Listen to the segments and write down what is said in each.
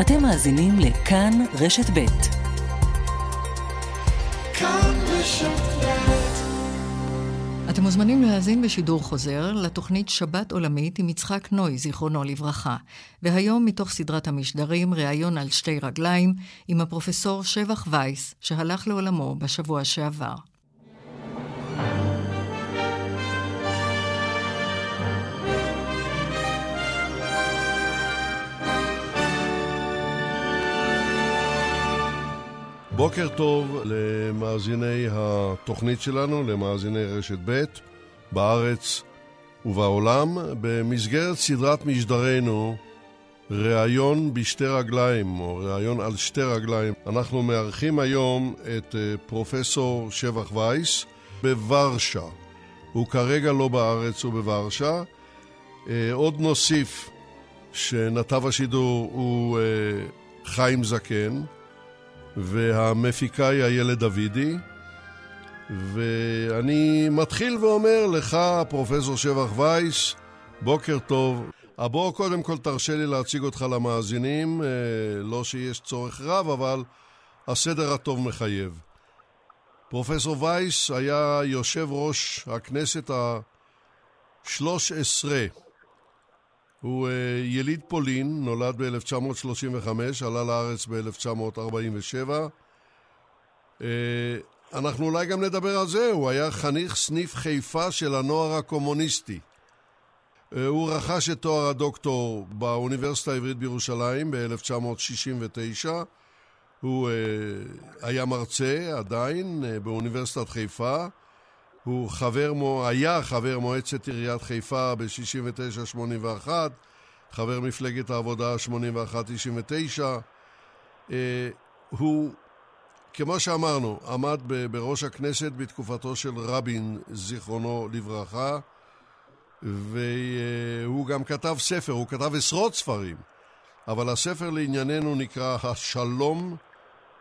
אתם מאזינים לכאן רשת ב'. אתם מוזמנים להאזין בשידור חוזר לתוכנית שבת עולמית עם יצחק נוי, זיכרונו לברכה. והיום, מתוך סדרת המשדרים, ראיון על שתי רגליים עם הפרופסור שבח וייס, שהלך לעולמו בשבוע שעבר. בוקר טוב למאזיני התוכנית שלנו, למאזיני רשת ב', בארץ ובעולם, במסגרת סדרת משדרנו ראיון בשתי רגליים, או ראיון על שתי רגליים. אנחנו מארחים היום את אה, פרופסור שבח וייס בוורשה. הוא כרגע לא בארץ, הוא בוורשה. אה, עוד נוסיף שנתב השידור הוא אה, חיים זקן. והמפיקה היא איילת דוידי. ואני מתחיל ואומר לך, פרופסור שבח וייס, בוקר טוב. בוא קודם כל תרשה לי להציג אותך למאזינים, אה, לא שיש צורך רב, אבל הסדר הטוב מחייב. פרופסור וייס היה יושב ראש הכנסת ה-13 הוא uh, יליד פולין, נולד ב-1935, עלה לארץ ב-1947. Uh, אנחנו אולי גם נדבר על זה, הוא היה חניך סניף חיפה של הנוער הקומוניסטי. Uh, הוא רכש את תואר הדוקטור באוניברסיטה העברית בירושלים ב-1969. הוא היה מרצה עדיין באוניברסיטת חיפה. הוא חבר, היה חבר מועצת עיריית חיפה ב-69-81, חבר מפלגת העבודה 81-99. אה, הוא, כמו שאמרנו, עמד בראש הכנסת בתקופתו של רבין, זיכרונו לברכה, והוא גם כתב ספר, הוא כתב עשרות ספרים, אבל הספר לענייננו נקרא השלום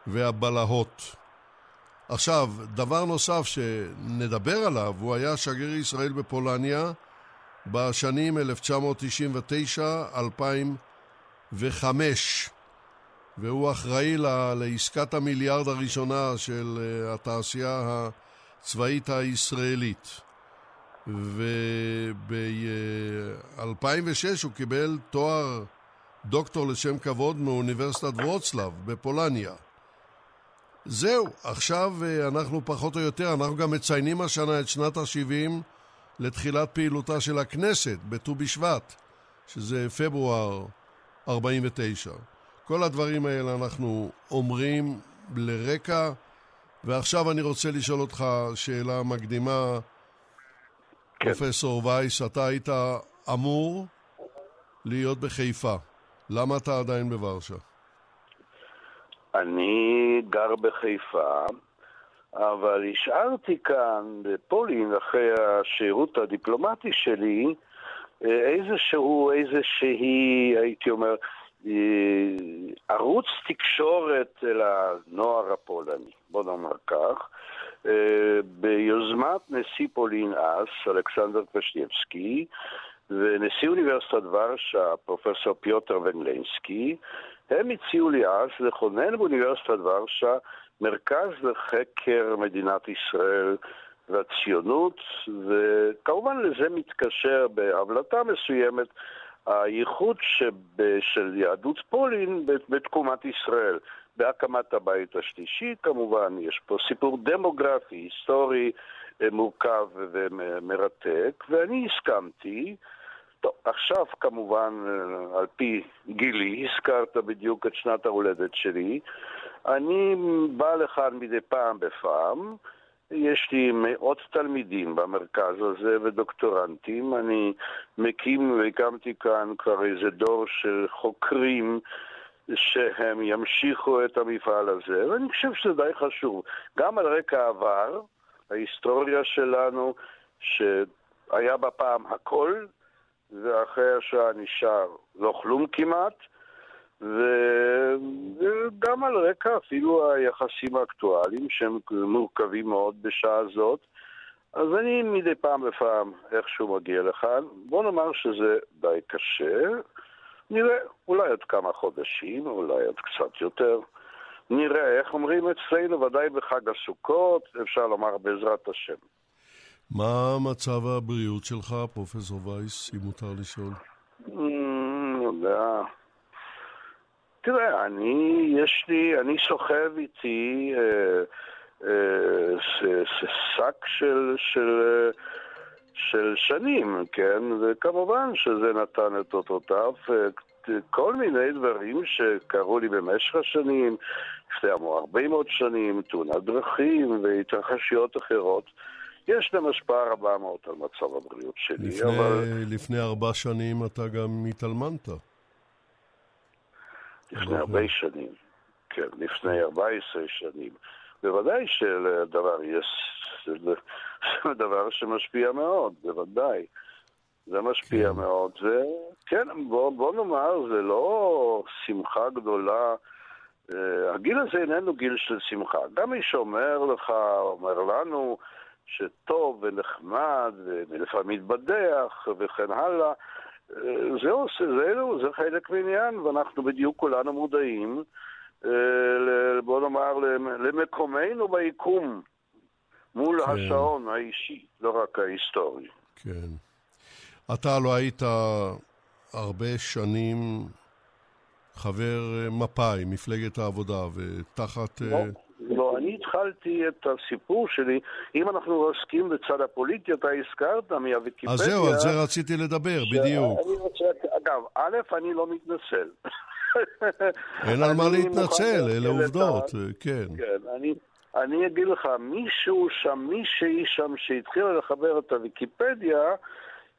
והבלהות. עכשיו, דבר נוסף שנדבר עליו, הוא היה שגריר ישראל בפולניה בשנים 1999-2005, והוא אחראי ל- לעסקת המיליארד הראשונה של uh, התעשייה הצבאית הישראלית. וב-2006 הוא קיבל תואר דוקטור לשם כבוד מאוניברסיטת וורצלב בפולניה. זהו, עכשיו אה, אנחנו פחות או יותר, אנחנו גם מציינים השנה את שנת ה-70 לתחילת פעילותה של הכנסת בט"ו בשבט, שזה פברואר 49. כל הדברים האלה אנחנו אומרים לרקע, ועכשיו אני רוצה לשאול אותך שאלה מקדימה, כן. פרופסור וייס, אתה היית אמור להיות בחיפה. למה אתה עדיין בוורשה? אני גר בחיפה, אבל השארתי כאן בפולין, אחרי השירות הדיפלומטי שלי, איזשהו, איזושהי, הייתי אומר, ערוץ תקשורת לנוער הפולני, בוא נאמר כך, ביוזמת נשיא פולין אז, אלכסנדר קושניבסקי, ונשיא אוניברסיטת ורשה, פרופסור פיוטר ונגלנסקי, הם הציעו לי אז לכונן באוניברסיטת ורשה מרכז לחקר מדינת ישראל והציונות, וכמובן לזה מתקשר בהבלטה מסוימת הייחוד של יהדות פולין בתקומת ישראל. בהקמת הבית השלישי כמובן, יש פה סיפור דמוגרפי, היסטורי אה, מורכב ומרתק, ואני הסכמתי. טוב, עכשיו כמובן, אה, על פי גילי, הזכרת בדיוק את שנת ההולדת שלי. אני בא לכאן מדי פעם בפעם. יש לי מאות תלמידים במרכז הזה ודוקטורנטים. אני מקים והקמתי כאן כבר איזה דור של חוקרים שהם ימשיכו את המפעל הזה, ואני חושב שזה די חשוב. גם על רקע העבר, ההיסטוריה שלנו, שהיה בה פעם הכל, ואחרי השואה נשאר לא כלום כמעט, וגם על רקע אפילו היחסים האקטואליים שהם מורכבים מאוד בשעה זאת. אז אני מדי פעם בפעם איכשהו מגיע לכאן. בוא נאמר שזה די קשה. נראה, אולי עוד כמה חודשים, אולי עוד קצת יותר. נראה, איך אומרים אצלנו, ודאי בחג הסוכות, אפשר לומר בעזרת השם. מה מצב הבריאות שלך, פרופסור וייס, אם מותר לשאול? לא יודע. תראה, אני, יש לי, אני סוחב איתי אה, אה, שק של, של, של שנים, כן? וכמובן שזה נתן את אותותיו. כל מיני דברים שקרו לי במשך השנים, לפני הרבה מאוד שנים, תאונת דרכים והתרחשויות אחרות. יש להם השפעה רבה מאוד על מצב הבריאות שלי, לפני, אבל... לפני ארבע שנים אתה גם התאלמנת. לפני הרבה שנים, כן, לפני 14 שנים. בוודאי שלדבר יש... זה דבר שמשפיע מאוד, בוודאי. זה משפיע כן. מאוד. זה, כן, בוא, בוא נאמר, זה לא שמחה גדולה. Uh, הגיל הזה איננו גיל של שמחה. גם מי שאומר לך, אומר לנו, שטוב ונחמד ולפעמים מתבדח וכן הלאה, זה, עושה, זה, זה חלק מעניין, ואנחנו בדיוק כולנו מודעים, uh, בוא נאמר, למקומנו ביקום מול כן. השעון האישי, לא רק ההיסטורי. כן. אתה לא היית הרבה שנים חבר מפא"י, מפלגת העבודה, ותחת... לא, לא, התחלתי את הסיפור שלי, אם אנחנו עוסקים בצד הפוליטי, אתה הזכרת מהוויקיפדיה... אז זהו, על זה רציתי לדבר, בדיוק. אני רוצה, אגב, א', אני לא מתנצל. אין על מה להתנצל, אלה עובדות, כן. כן, אני... אני אגיד לך, מישהו שם, מישהי שם שהתחילה לחבר את הוויקיפדיה,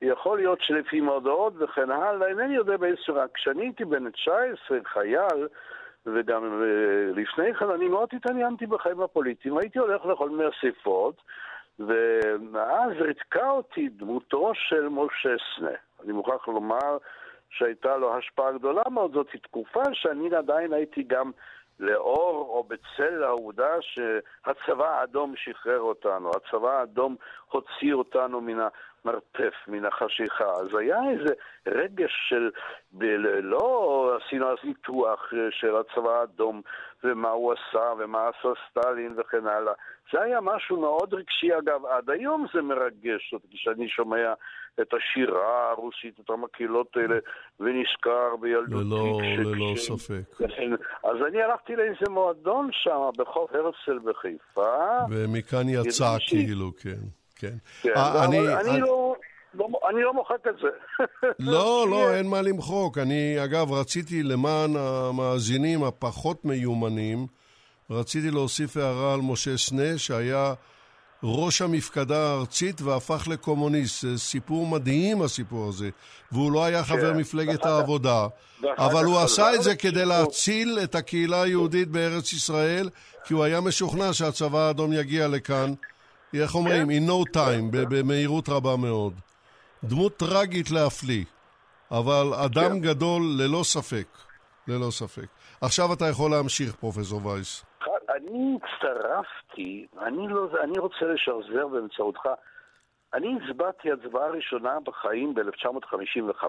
יכול להיות שלפי מודעות וכן הלאה, אינני יודע באיזה צורה. כשאני הייתי בן 19, חייל, וגם לפני כן אני מאוד התעניינתי בחיים הפוליטיים, הייתי הולך לכל מיני אספות, ואז ריתקה אותי דמותו של משה סנה. אני מוכרח לומר שהייתה לו השפעה גדולה מאוד, זאת תקופה שאני עדיין הייתי גם לאור או בצל העובדה שהצבא האדום שחרר אותנו, הצבא האדום הוציא אותנו מן המרתף, מן החשיכה. אז היה איזה רגש של, לא עשינו אז ניתוח של הצבא האדום ומה הוא עשה ומה עשה סטלין וכן הלאה. זה היה משהו מאוד רגשי, אגב, עד היום זה מרגש אותי כשאני שומע את השירה הרוסית, את המקהלות האלה, ונזכר בילדותי. ללא, ללא. ספק. אז אני הלכתי לאיזה מועדון שם, בחוף הרצל בחיפה. ומכאן יצא כאילו, כן. כן. כן, 아, אה, אני, אני, אני לא... לא, אני לא מוחק את זה. לא, לא, אין מה למחוק. אני, אגב, רציתי למען המאזינים הפחות מיומנים, רציתי להוסיף הערה על משה סנה, שהיה ראש המפקדה הארצית והפך לקומוניסט. זה סיפור מדהים, הסיפור הזה. והוא לא היה חבר כן. מפלגת העבודה, אבל הוא עשה את זה כדי להציל את הקהילה היהודית בארץ ישראל, כי הוא היה משוכנע שהצבא האדום יגיע לכאן, איך אומרים? כן. in no time, במהירות רבה מאוד. דמות טרגית להפליא, אבל אדם כן. גדול ללא ספק. ללא ספק. עכשיו אתה יכול להמשיך, פרופסור וייס. אני הצטרפתי, אני, לא, אני רוצה לשחזר באמצעותך. אני הצבעתי הצבעה ראשונה בחיים ב-1955,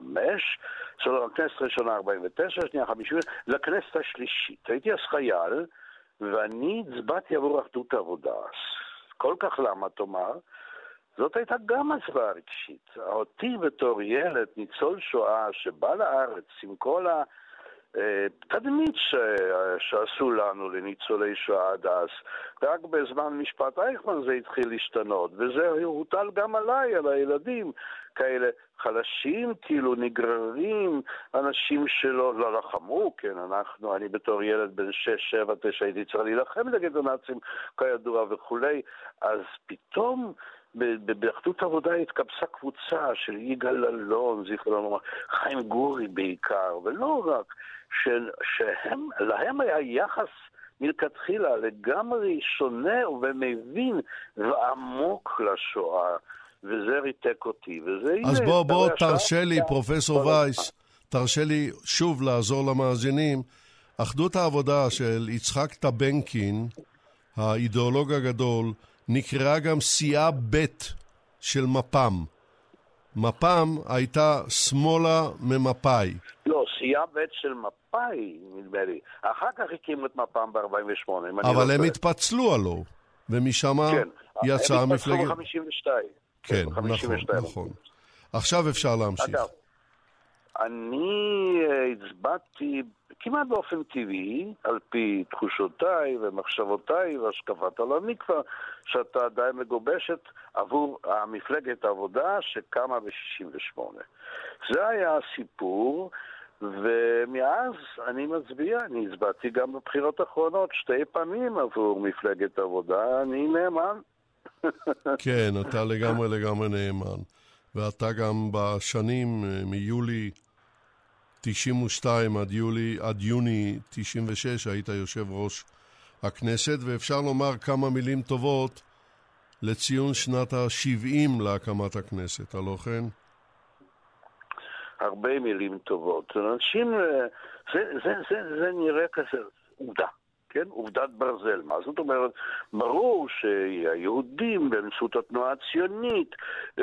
זאת הכנסת הראשונה 49, שנייה 50, לכנסת השלישית. הייתי אז חייל, ואני הצבעתי עבור אחדות העבודה. כל כך למה תאמר? זאת הייתה גם הצבעה רגשית. אותי בתור ילד, ניצול שואה, שבא לארץ עם כל ה... תדמית ש... שעשו לנו לניצולי שואה עד אז. רק בזמן משפט אייכמן זה התחיל להשתנות, וזה הוטל גם עליי, על הילדים, כאלה חלשים, כאילו נגררים, אנשים שלא לא לחמו, כן, אנחנו, אני בתור ילד בן 6, 7, 9 הייתי צריך להילחם נגד הנאצים, כידוע וכולי, אז פתאום באחדות העבודה התקבצה קבוצה של יגאל אלון, זיכרונו לומר, חיים גורי בעיקר, ולא רק, של, שהם, להם היה יחס מלכתחילה לגמרי שונה ומבין ועמוק לשואה, וזה ריתק אותי, וזה... אז בוא, בוא, תרשה לי, פרופסור וייס, תרשה לי שוב לעזור למאזינים. אחדות העבודה של יצחק טבנקין, האידיאולוג הגדול, נקראה גם סיעה ב' של מפ"ם. מפ"ם הייתה שמאלה ממפא"י. לא, יעבץ של מפא"י, נדמה לי. אחר כך הקימו את מפ"ם ב-48, אבל לא הם התפצלו הלו, ומשם כן, יצאה המפלגת... הם התפצלו ב-52. כן, נכון, נכון. עכשיו אפשר להמשיך. אגב, אני אה, הצבעתי כמעט באופן טבעי, על פי תחושותיי ומחשבותיי והשקפת עולמי כבר, שאתה די מגובשת עבור המפלגת העבודה שקמה ב-68. זה היה הסיפור, ומאז אני מצביע, אני הצבעתי גם בבחירות האחרונות שתי פעמים עבור מפלגת העבודה, אני נאמן. כן, אתה לגמרי לגמרי נאמן. ואתה גם בשנים אה, מיולי 92 עד, יולי, עד יוני 96 היית יושב ראש הכנסת, ואפשר לומר כמה מילים טובות לציון שנת ה-70 להקמת הכנסת, הלא כן? הרבה מילים טובות. אנשים, אה, זה, זה, זה, זה נראה כזה עובדה. כן? עובדת ברזל. מה זאת אומרת? ברור שהיהודים באמצעות התנועה הציונית,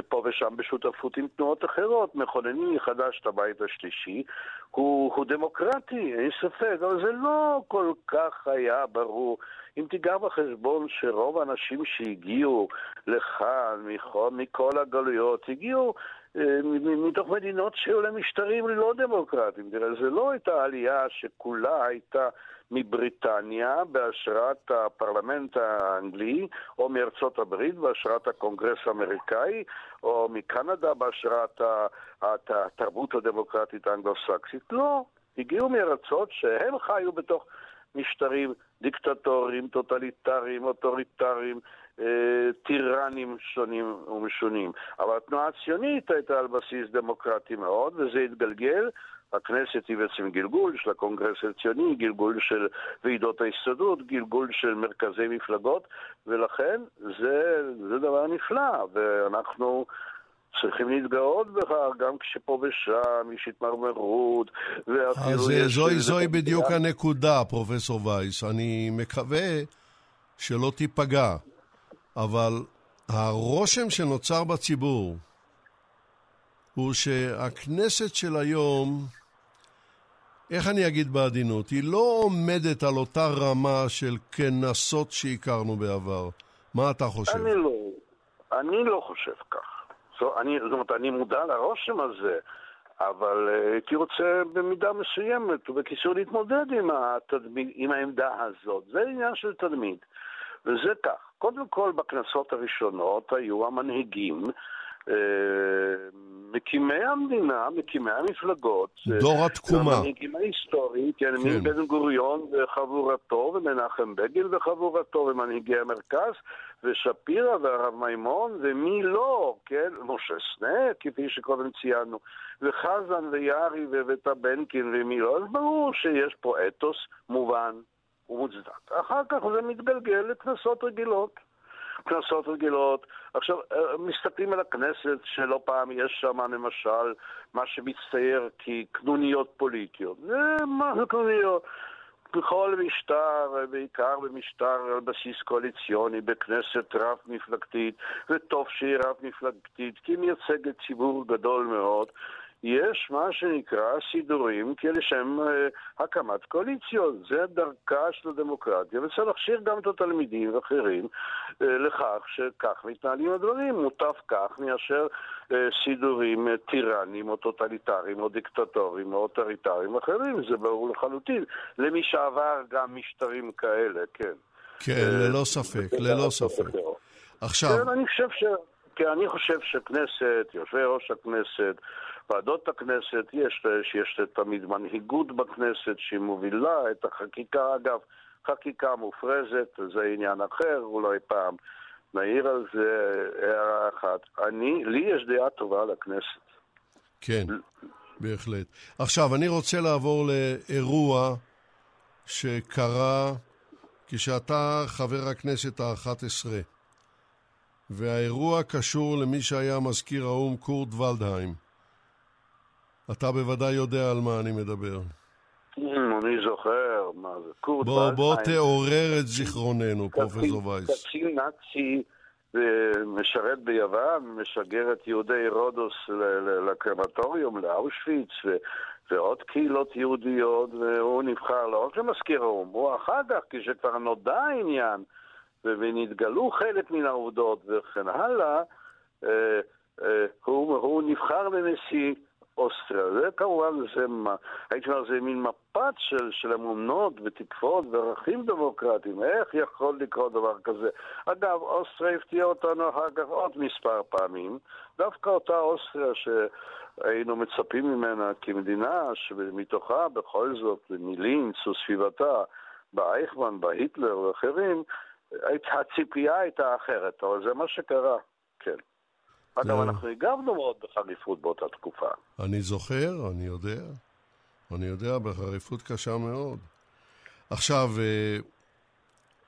פה ושם בשותפות עם תנועות אחרות, מכוננים מחדש את הבית השלישי, הוא, הוא דמוקרטי, אין ספק, אבל זה לא כל כך היה ברור. אם תיגע בחשבון שרוב האנשים שהגיעו לכאן מכל, מכל הגלויות, הגיעו מתוך מדינות שהיו להם משטרים לא דמוקרטיים. תראה, זה לא הייתה עלייה שכולה הייתה מבריטניה בהשראת הפרלמנט האנגלי, או מארצות הברית בהשראת הקונגרס האמריקאי, או מקנדה בהשראת התרבות הדמוקרטית האנגלו-סקסית. לא, הגיעו מארצות שהם חיו בתוך משטרים דיקטטוריים, טוטליטריים, אוטוריטריים, אה, טירנים שונים ומשונים. אבל התנועה הציונית הייתה על בסיס דמוקרטי מאוד, וזה התגלגל הכנסת היא בעצם גלגול של הקונגרס הציוני, גלגול של ועידות ההסתדרות, גלגול של מרכזי מפלגות, ולכן זה, זה דבר נפלא, ואנחנו צריכים להתגאות בכך, גם כשפה ושם יש התמרמרות, ואפילו אז יש... זוהי, זוהי בדיוק הנקודה, פרופסור וייס. אני מקווה שלא תיפגע, אבל הרושם שנוצר בציבור הוא שהכנסת של היום איך אני אגיד בעדינות, היא לא עומדת על אותה רמה של כנסות שהכרנו בעבר. מה אתה חושב? אני לא, אני לא חושב כך. זאת, אני, זאת אומרת, אני מודע לרושם הזה, אבל uh, הייתי רוצה במידה מסוימת ובקיצור להתמודד עם, התדמי, עם העמדה הזאת. זה עניין של תדמית. וזה כך, קודם כל בכנסות הראשונות היו המנהיגים אה, מקימי המדינה, מקימי המפלגות. דור התקומה. המנהיגים ההיסטוריים, כן, כן. מבן גוריון וחבורתו, ומנחם בגין וחבורתו, ומנהיגי המרכז, ושפירא והרב מימון, ומי לא, כן, משה סנה, כפי שקודם ציינו, וחזן ויארי וטבנקין ומי לא, אז ברור שיש פה אתוס מובן ומוצדק. אחר כך זה מתגלגל לכנסות רגילות. כנסות רגילות. עכשיו, אה, מסתכלים על הכנסת, שלא פעם יש שם למשל מה שמצטייר כקנוניות פוליטיות. זה מה זה קנוניות? בכל משטר, בעיקר במשטר על בסיס קואליציוני, בכנסת רב-מפלגתית, וטוב שהיא רב-מפלגתית, כי היא מייצגת ציבור גדול מאוד. יש מה שנקרא סידורים לשם אה, הקמת קואליציות. זה דרכה של הדמוקרטיה, וצריך להכשיר גם את התלמידים ואחרים אה, לכך שכך מתנהלים הדברים. מוטב כך מאשר אה, סידורים טירניים או טוטליטריים או דיקטטוריים או אוטוריטריים אחרים, זה ברור לחלוטין. למי שעבר גם משטרים כאלה, כן. כן, ללא ספק, ללא ספק. עכשיו... כן, אני חושב ש... כן, אני חושב שכנסת, יושבי ראש הכנסת, ועדות הכנסת, יש, שיש תמיד מנהיגות בכנסת שהיא מובילה את החקיקה. אגב, חקיקה מופרזת, זה עניין אחר, אולי פעם נעיר על זה הערה אחת. אני, לי יש דעה טובה לכנסת. כן, בהחלט. עכשיו, אני רוצה לעבור לאירוע שקרה כשאתה חבר הכנסת האחת עשרה. והאירוע קשור למי שהיה מזכיר האו"ם קורט ולדהיים. אתה בוודאי יודע על מה אני מדבר. אני זוכר, מה זה, קורט בוא, בוא תעורר את זיכרוננו, פרופסור וייס. קצין נאצי משרת ביוון, משגר את יהודי רודוס לקרמטוריום, לאושוויץ, ועוד קהילות יהודיות, והוא נבחר לא רק למזכיר האו"ם, הוא אחר כך, כשכבר נודע העניין, ונתגלו חלק מן העובדות וכן הלאה, אה, אה, הוא, הוא נבחר לנשיא אוסטריה. זה כמובן, זה, הייתי אומר, זה מין מפת של, של אמונות ותקפות וערכים דמוקרטיים. איך יכול לקרות דבר כזה? אגב, אוסטריה הפתיעה אותנו אחר כך עוד מספר פעמים. דווקא אותה אוסטריה שהיינו מצפים ממנה כמדינה שמתוכה בכל זאת, מלינץ וסביבתה, באייכמן, בהיטלר ואחרים, הציפייה הייתה אחרת, אבל זה מה שקרה, כן. אגב, אנחנו הגבנו מאוד בחריפות באותה תקופה. אני זוכר, אני יודע. אני יודע, בחריפות קשה מאוד. עכשיו, אה,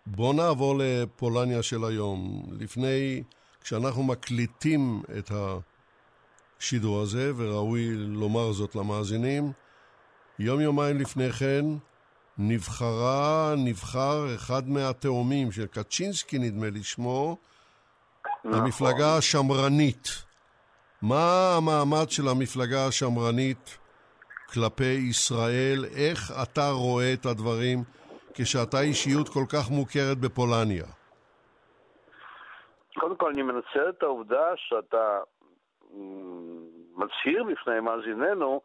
בואו נעבור לפולניה של היום. לפני, כשאנחנו מקליטים את השידור הזה, וראוי לומר זאת למאזינים, יום-יומיים לפני כן נבחרה, נבחר אחד מהתאומים של קצ'ינסקי, נדמה לי שמו, נכון. המפלגה השמרנית. מה המעמד של המפלגה השמרנית כלפי ישראל? איך אתה רואה את הדברים כשאתה אישיות כל כך מוכרת בפולניה? קודם כל, אני מנצל את העובדה שאתה מצהיר בפני מאזיננו,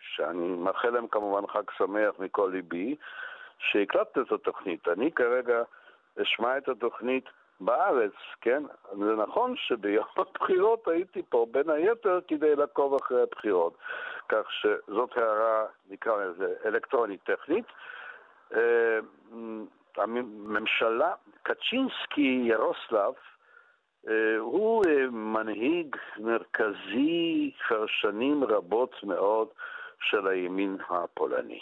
שאני מאחל להם כמובן חג שמח מכל ליבי, שהקלטת את התוכנית. אני כרגע אשמע את התוכנית בארץ, כן? זה נכון שביום הבחירות הייתי פה בין היתר כדי לעקוב אחרי הבחירות, כך שזאת הערה, נקרא לזה, אלקטרונית טכנית. אה, הממשלה, קצ'ינסקי ירוסלב, אה, הוא אה, מנהיג מרכזי כבר שנים רבות מאוד של הימין הפולני.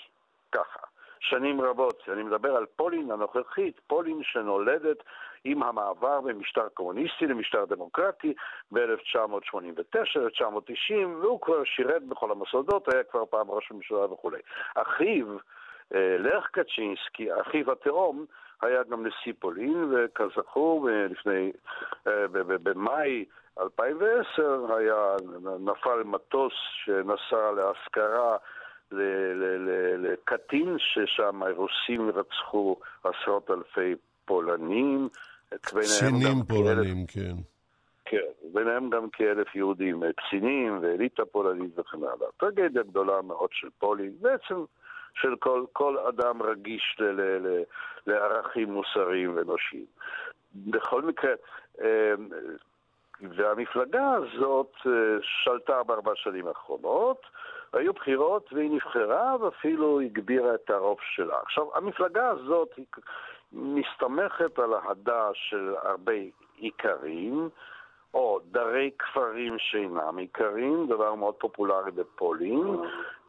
ככה. שנים רבות. אני מדבר על פולין הנוכחית, פולין שנולדת עם המעבר ממשטר קומוניסטי למשטר דמוקרטי ב-1989-1990, והוא כבר שירת בכל המוסדות, היה כבר פעם ראש ממשלה וכולי. אחיו, אה, לך קצ'ינסקי, אחיו התאום, היה גם נשיא פולין, וכזכור, לפני, אה, במאי 2010 היה, נפל מטוס שנסע להשכרה לקטין ששם הרוסים רצחו עשרות אלפי פולנים. קצינים פולנים, כן. כן, ביניהם גם כאלף יהודים, קצינים ואליטה פולנית וכן הלאה. טרגדיה גדולה מאוד של פולין, בעצם של כל, כל אדם רגיש ל, ל, ל, לערכים מוסריים ואנושיים. בכל מקרה, אה, והמפלגה הזאת אה, שלטה בארבע שנים האחרונות, היו בחירות והיא נבחרה ואפילו הגבירה את הרוב שלה. עכשיו, המפלגה הזאת היא מסתמכת על אהדה של הרבה עיקרים, או דרי כפרים שאינם עיקרים, דבר מאוד פופולרי בפולין,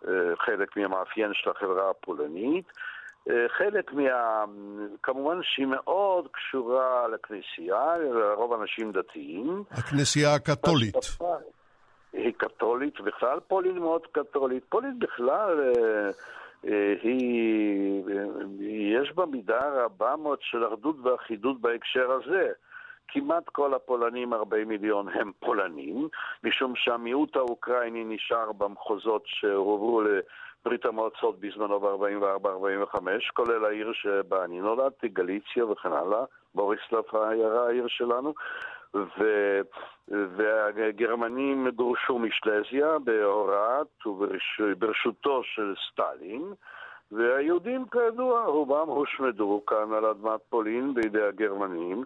אה, חלק מהמאפיין של החברה הפולנית. אה, חלק מה... כמובן שהיא מאוד קשורה לכנסייה, לרוב אנשים דתיים. הכנסייה הקתולית. היא קתולית, בכלל פולין מאוד קתולית. פולין בכלל, אה, היא, יש בה מידה רבה מאוד של אחדות ואחידות בהקשר הזה. כמעט כל הפולנים, 40 מיליון, הם פולנים, משום שהמיעוט האוקראיני נשאר במחוזות שהועברו לברית המועצות בזמנו ב-44-45, כולל העיר שבה אני נולדתי, גליציה וכן הלאה, בוריסלב העיירה העיר שלנו, ו... והגרמנים גורשו משלזיה בהוראת וברשותו של סטלין, והיהודים כידוע, רובם הושמדו כאן על אדמת פולין בידי הגרמנים,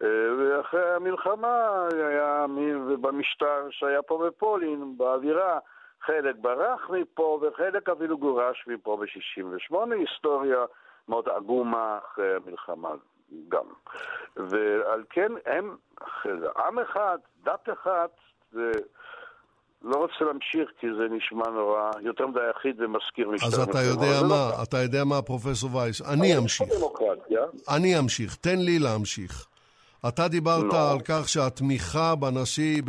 ואחרי המלחמה היה במשטר שהיה פה בפולין, באווירה, חלק ברח מפה וחלק אפילו גורש מפה ב-68, היסטוריה מאוד עגומה אחרי המלחמה גם. ועל כן הם, עם אחד, דת אחת, זה... לא רוצה להמשיך כי זה נשמע נורא, יותר מדי יחיד ומזכיר משטר. אז אתה יודע מה, לא אתה יודע מה, פרופסור וייס, אני אמשיך. אני אמשיך, תן לי להמשיך. אתה דיברת לא. על כך שהתמיכה בנשיא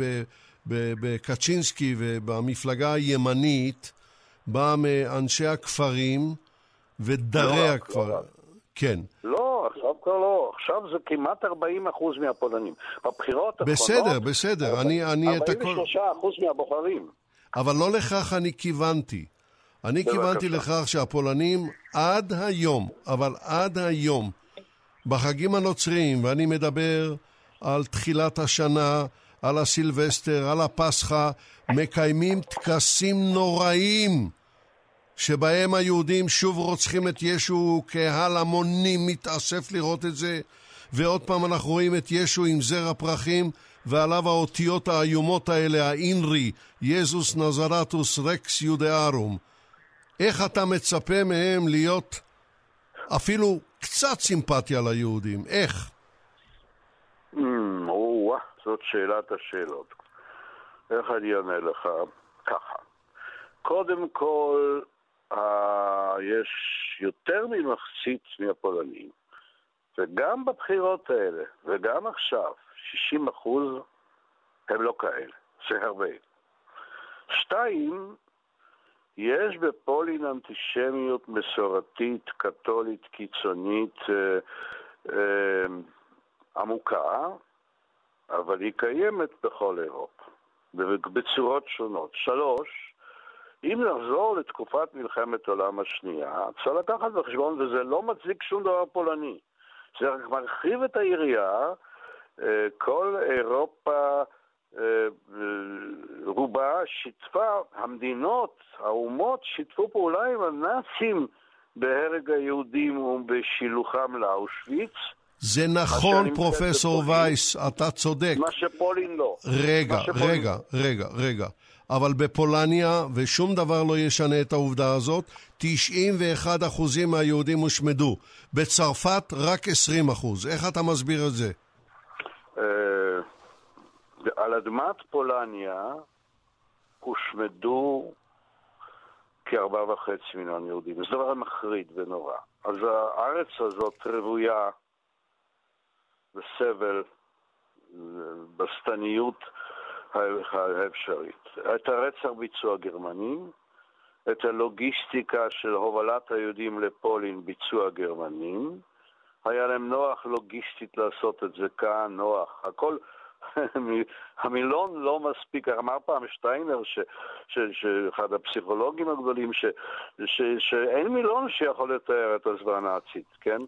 בקצ'ינסקי ובמפלגה הימנית באה מאנשי הכפרים ודרי לא, הכפרים. לא. כן. לא, כבר לא. עכשיו זה כמעט 40 אחוז מהפולנים. בבחירות האחרונות... בסדר, בסדר. אני, אני 43 אחוז מהבוחרים. אבל לא לכך אני כיוונתי. אני. כיוונתי לכך שהפולנים עד היום, אבל עד היום, בחגים הנוצריים, ואני מדבר על תחילת השנה, על הסילבסטר, על הפסחא, מקיימים טקסים נוראים שבהם היהודים שוב רוצחים את ישו, קהל המונים מתאסף לראות את זה, ועוד פעם אנחנו רואים את ישו עם זר הפרחים, ועליו האותיות האיומות האלה, האינרי, יזוס נזרטוס רקס יודארום. איך אתה מצפה מהם להיות אפילו קצת סימפתיה ליהודים? איך? Mm, או-אה, זאת שאלת השאלות. איך אני אענה לך? ככה. קודם כל, יש יותר ממחצית מהפולנים, וגם בבחירות האלה, וגם עכשיו, 60 אחוז הם לא כאלה, זה הרבה. שתיים, יש בפולין אנטישמיות מסורתית, קתולית, קיצונית, אה, אה, עמוקה, אבל היא קיימת בכל אירופה, בצורות שונות. שלוש, אם נחזור לתקופת מלחמת העולם השנייה, צריך לקחת בחשבון, וזה לא מצדיק שום דבר פולני, זה רק מרחיב את היריעה, אה, כל אירופה אה, רובה שיתפה, המדינות, האומות שיתפו פעולה עם הנאצים בהרג היהודים ובשילוחם לאושוויץ. זה נכון, פרופסור. וייס, אתה צודק. מה שפולין לא. רגע, שפולין- רגע, רגע, רגע. אבל בפולניה, ושום דבר לא ישנה את העובדה הזאת, 91% מהיהודים הושמדו. בצרפת רק 20%. איך אתה מסביר את זה? אה, על אדמת פולניה הושמדו כארבעה וחצי מיליון יהודים. זה דבר מחריד ונורא. אז הארץ הזאת רוויה בסבל, בשטניות האפשרית. את הרצח ביצוע הגרמנים, את הלוגיסטיקה של הובלת היהודים לפולין ביצוע הגרמנים. היה להם נוח לוגיסטית לעשות את זה כאן, נוח. הכל, המילון לא מספיק, אמר פעם שטיינר, ש, ש, הפסיכולוגים הגדולים, ש, ש, שאין מילון שיכול לתאר את הזוועה הנאצית, כן?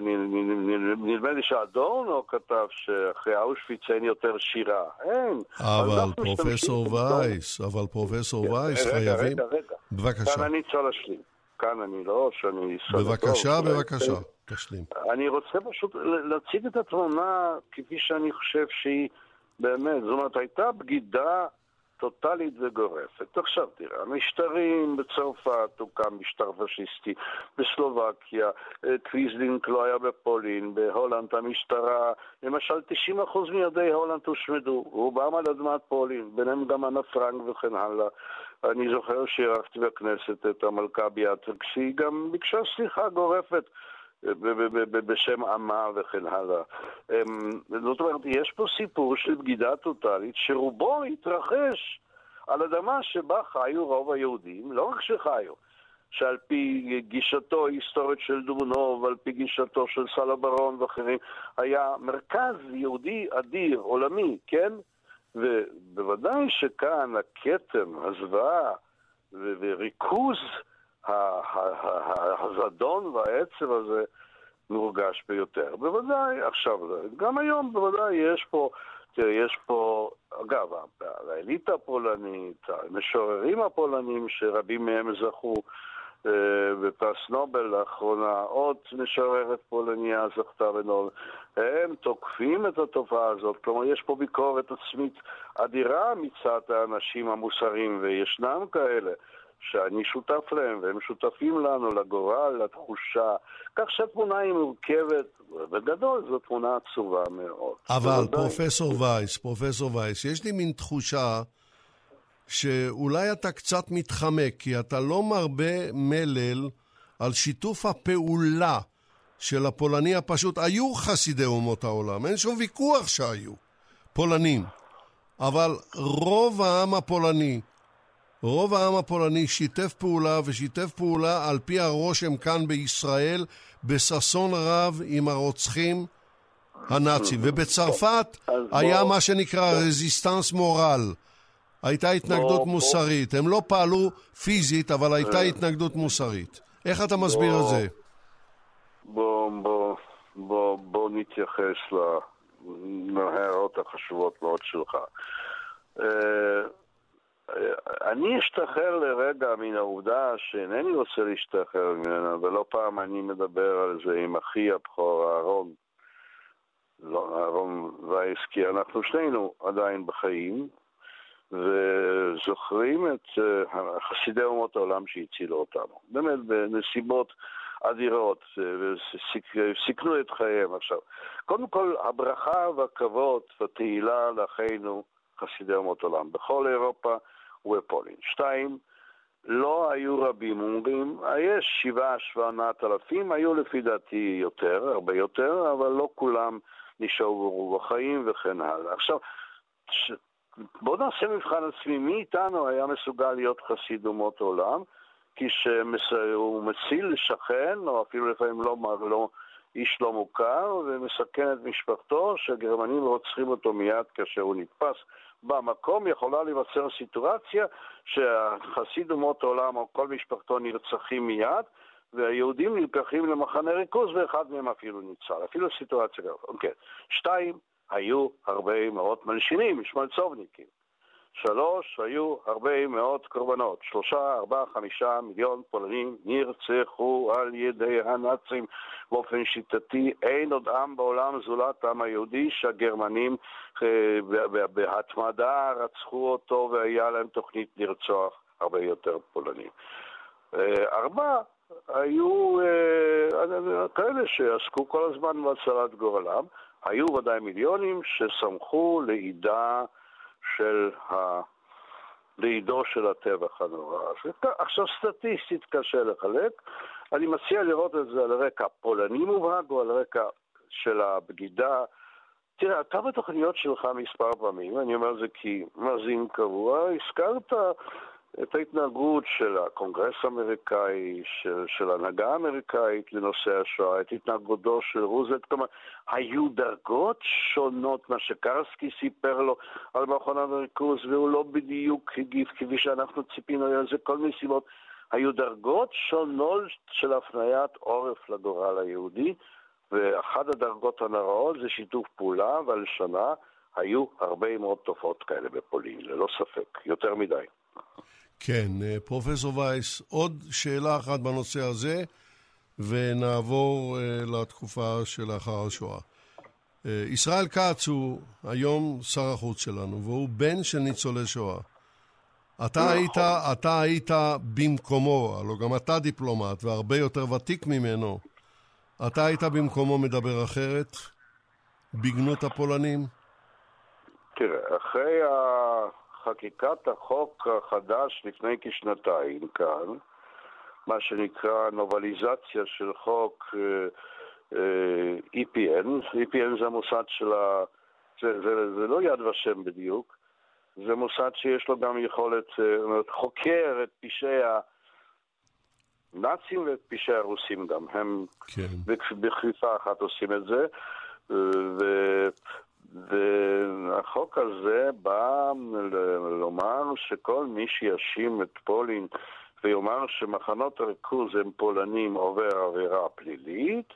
נדמה לי שאדורנו כתב שאחרי אושוויץ אין יותר שירה. אין. אבל פרופסור. וייס, אבל פרופסור וייס, רגע, חייבים... רגע, רגע. בבקשה, כאן אני צריך להשלים. כאן אני לא, שאני... בבקשה, בבקשה, תשלים. אני רוצה פשוט להציג את התמונה כפי שאני חושב שהיא באמת, זאת אומרת, הייתה בגידה טוטאלית וגורפת. עכשיו תראה, המשטרים בצרפת הוקם משטר פשיסטי, בסלובקיה, אה, קוויזלינק לא היה בפולין, בהולנד המשטרה, למשל 90% מיהודי הולנד הושמדו, רובם על אדמת פולין, ביניהם גם אנה פרנק וכן הלאה. אני זוכר שאירחתי בכנסת את המלכה ביאטריקס, היא גם ביקשה סליחה גורפת בשם עמה וכן הלאה. אמ, זאת אומרת, יש פה סיפור של בגידה טוטאלית שרובו התרחש על אדמה שבה חיו רוב היהודים, לא רק שחיו, שעל פי גישתו ההיסטורית של דובנוב, על פי גישתו של סאלו ברון ואחרים, היה מרכז יהודי אדיר, עולמי, כן? ובוודאי שכאן הכתם, הזוועה וריכוז ה- הזדון והעצב הזה מורגש ביותר. בוודאי, עכשיו, גם היום בוודאי יש פה, תראה, יש פה, אגב, האליטה הפולנית, המשוררים הפולנים, שרבים מהם זכו אה, בפרס נובל לאחרונה, עוד משוררת פולניה זכתה בנובל, הם תוקפים את התופעה הזאת, כלומר יש פה ביקורת עצמית אדירה מצד האנשים המוסריים, וישנם כאלה. שאני שותף להם והם שותפים לנו, לגורל, לתחושה. כך שהתמונה היא מורכבת, בגדול זו תמונה עצובה מאוד. אבל. פרופסור וייס, פרופסור וייס, יש לי מין תחושה שאולי אתה קצת מתחמק, כי אתה לא מרבה מלל על שיתוף הפעולה של הפולני הפשוט. היו חסידי אומות העולם, אין שום ויכוח שהיו, פולנים. אבל רוב העם הפולני, רוב העם הפולני שיתף פעולה ושיתף פעולה על פי הרושם כאן בישראל בששון רב עם הרוצחים הנאצים. ובצרפת היה מה שנקרא רזיסטנס מורל. הייתה התנגדות מוסרית. הם לא פעלו פיזית, אבל הייתה אה. התנגדות מוסרית. איך אתה מסביר את זה? בוא, בוא, בוא, בוא נתייחס להערות החשובות מאוד שלך. אה, אני אשתחרר לרגע מן העובדה שאינני רוצה להשתחרר ממנה, ולא פעם אני מדבר על זה עם אחי הבכור אהרון, לא, אהרון וייס, כי אנחנו שנינו עדיין בחיים, וזוכרים את uh, חסידי אומות העולם שהצילו אותנו. באמת, בנסיבות אדירות, וסיכנו את חייהם. עכשיו, קודם כל, הברכה והכבוד והתהילה לאחינו חסידי אומות עולם, בכל אירופה ובפולין. שתיים, לא היו רבים אומרים, יש שבעה, שמונת אלפים, היו לפי דעתי יותר, הרבה יותר, אבל לא כולם נשארו בחיים וכן הלאה. עכשיו, ש... בואו נעשה מבחן עצמי, מי איתנו היה מסוגל להיות חסיד אומות עולם, כשהוא מציל שכן, או אפילו לפעמים לא, לא, איש לא מוכר, ומסכן את משפחתו, שהגרמנים רוצחים אותו מיד כאשר הוא נתפס במקום, יכולה להיווצר סיטואציה שהחסיד אומות העולם או כל משפחתו נרצחים מיד, והיהודים נלקחים למחנה ריכוז ואחד מהם אפילו ניצל, אפילו סיטואציה כזאת. אוקיי. שתיים, היו הרבה מאות מלשינים, שמלצובניקים. שלוש, היו הרבה מאוד קורבנות. שלושה, ארבעה, חמישה מיליון פולנים נרצחו על ידי הנאצים באופן שיטתי. אין עוד עם בעולם זולת העם היהודי שהגרמנים אה, בהתמדה רצחו אותו והיה להם תוכנית לרצוח הרבה יותר פולנים. אה, ארבע, היו אה, כאלה שעסקו כל הזמן בהצלת גורלם. היו ודאי מיליונים שסמכו לעידה של ה... לעידו של הטבח הנורא. עכשיו סטטיסטית קשה לחלק, אני מציע לראות את זה על רקע פולני מובהק או על רקע של הבגידה. תראה, אתה בתוכניות שלך מספר פעמים, אני אומר זה כי מאזין קבוע, הזכרת את ההתנהגות של הקונגרס האמריקאי, של, של ההנהגה האמריקאית לנושא השואה, את התנהגותו של רוזלט, כלומר, היו דרגות שונות, מה שקרסקי סיפר לו על מכונת הריכוז, והוא לא בדיוק הגיב כפי שאנחנו ציפינו, היה לזה כל מיני סיבות. היו דרגות שונות של הפניית עורף לגורל היהודי, ואחת הדרגות הנוראות זה שיתוף פעולה, והלשונה היו הרבה מאוד תופעות כאלה בפולין, ללא ספק, יותר מדי. כן, אה, פרופסור וייס, עוד שאלה אחת בנושא הזה, ונעבור uh, לתקופה שלאחר השואה. Uh, ישראל כץ הוא היום שר החוץ שלנו, והוא בן של ניצולי שואה. אתה נכון. היית, אתה היית במקומו, הלוא גם אתה דיפלומט והרבה יותר ותיק ממנו. אתה היית במקומו מדבר אחרת? בגנות הפולנים? תראה, אחרי. חקיקת החוק החדש לפני כשנתיים כאן, מה שנקרא נובליזציה של חוק אה, אה, EPN, EPN זה המוסד של ה... זה, זה, זה לא יד ושם בדיוק, זה מוסד שיש לו גם יכולת, אה, חוקר את פשעי הנאצים ואת פשעי הרוסים גם, הם כן. בכפיפה אחת עושים את זה, והחוק הזה בא לומר שכל מי שיאשים את פולין ויאמר שמחנות הריכוז הם פולנים עובר עבירה פלילית,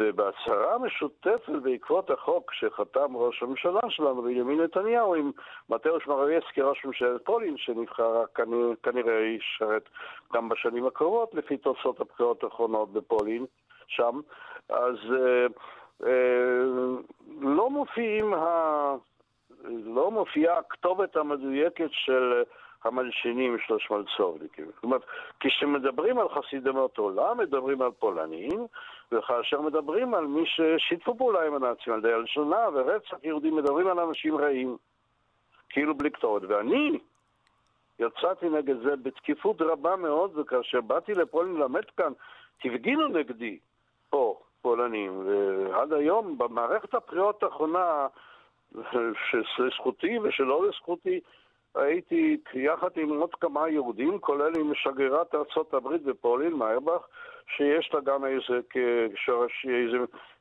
ובהצהרה משותפת בעקבות החוק שחתם ראש הממשלה שלנו, בנימין נתניהו, עם מתאוש מרוויצקי, ראש ממשלת פולין, שנבחר כנראה, כנראה ישרת גם בשנים הקרובות, לפי תוצאות הבחירות האחרונות בפולין, שם. אז uh, לא מופיעים ה... לא מופיעה הכתובת המדויקת של המלשינים של השמלצובניקים. אומרת, כשמדברים על חסידמות עולם, מדברים על פולנים, וכאשר מדברים על מי ששיתפו פעולה עם הנאצים, על ידי הלשונה ורצח יהודים, מדברים על אנשים רעים, כאילו בלי כתובת. ואני יצאתי נגד זה בתקיפות רבה מאוד, וכאשר באתי לפולין ללמד כאן, הפגינו נגדי פה, פולנים, ועד היום במערכת הבחירות האחרונה, שלזכותי ושלא לזכותי, הייתי יחד עם עוד כמה יהודים, כולל עם שגרירת ארצות הברית בפולין, שיש לה גם איזה שורש, איזה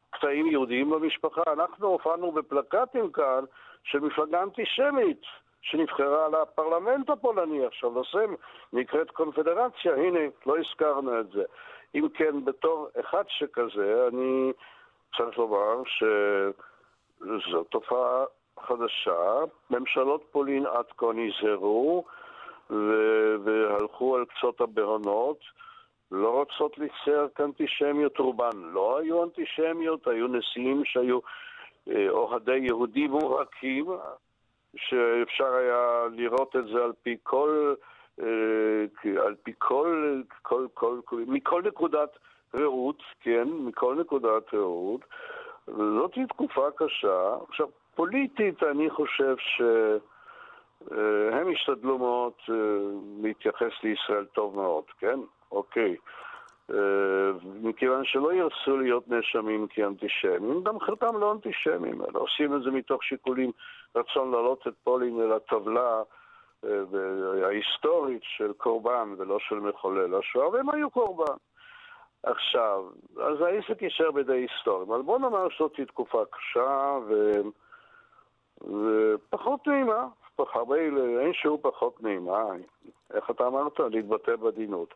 קטעים יהודיים במשפחה. אנחנו הופענו בפלקטים כאן של מפלגה אנטישמית, שנבחרה לפרלמנט הפולני עכשיו, נושא נקראת קונפדרציה, הנה, לא הזכרנו את זה. אם כן, בתור אחד שכזה, אני צריך לומר שזו תופעה חדשה. ממשלות פולין עד כה נזהרו והלכו על קצות הבהונות. לא רוצות לצייר כאנטישמיות, רובן לא היו אנטישמיות, היו נשיאים שהיו אה, אוהדי יהודים מובהקים, שאפשר היה לראות את זה על פי כל, על פי כל, כל, כל, כל מכל נקודת ראות, כן, מכל נקודת ראות. זאת תקופה קשה. עכשיו, פוליטית אני חושב שהם אה, השתדלו מאוד להתייחס לישראל טוב מאוד, כן? אוקיי. אה, מכיוון שלא ירצו להיות נאשמים כאנטישמים, גם חלקם לא אנטישמים, אלא עושים את זה מתוך שיקולים, רצון להעלות את פולין אל הטבלה אה, ההיסטורית של קורבן ולא של מחולל השואה, והם היו קורבן. עכשיו, אז העסק יישאר בידי היסטוריים, אבל בוא נאמר שזאת תקופה קשה ו... ופחות נעימה, הרבה, אין שהוא פחות נעימה, איך אתה אמרת? להתבטא בעדינות.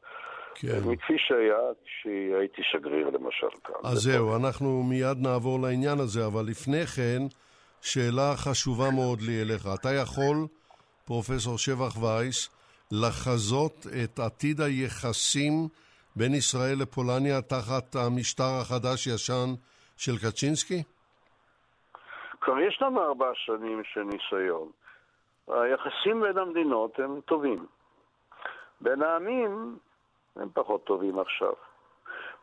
כן. מכפי שהיה כשהייתי שגריר למשל כאן. אז זהו, אנחנו מיד נעבור לעניין הזה, אבל לפני כן, שאלה חשובה מאוד לי אליך. אתה יכול, פרופסור שבח וייס, לחזות את עתיד היחסים בין ישראל לפולניה תחת המשטר החדש-ישן של קצ'ינסקי? כבר יש לנו ארבע שנים של ניסיון. היחסים בין המדינות הם טובים. בין העמים הם פחות טובים עכשיו.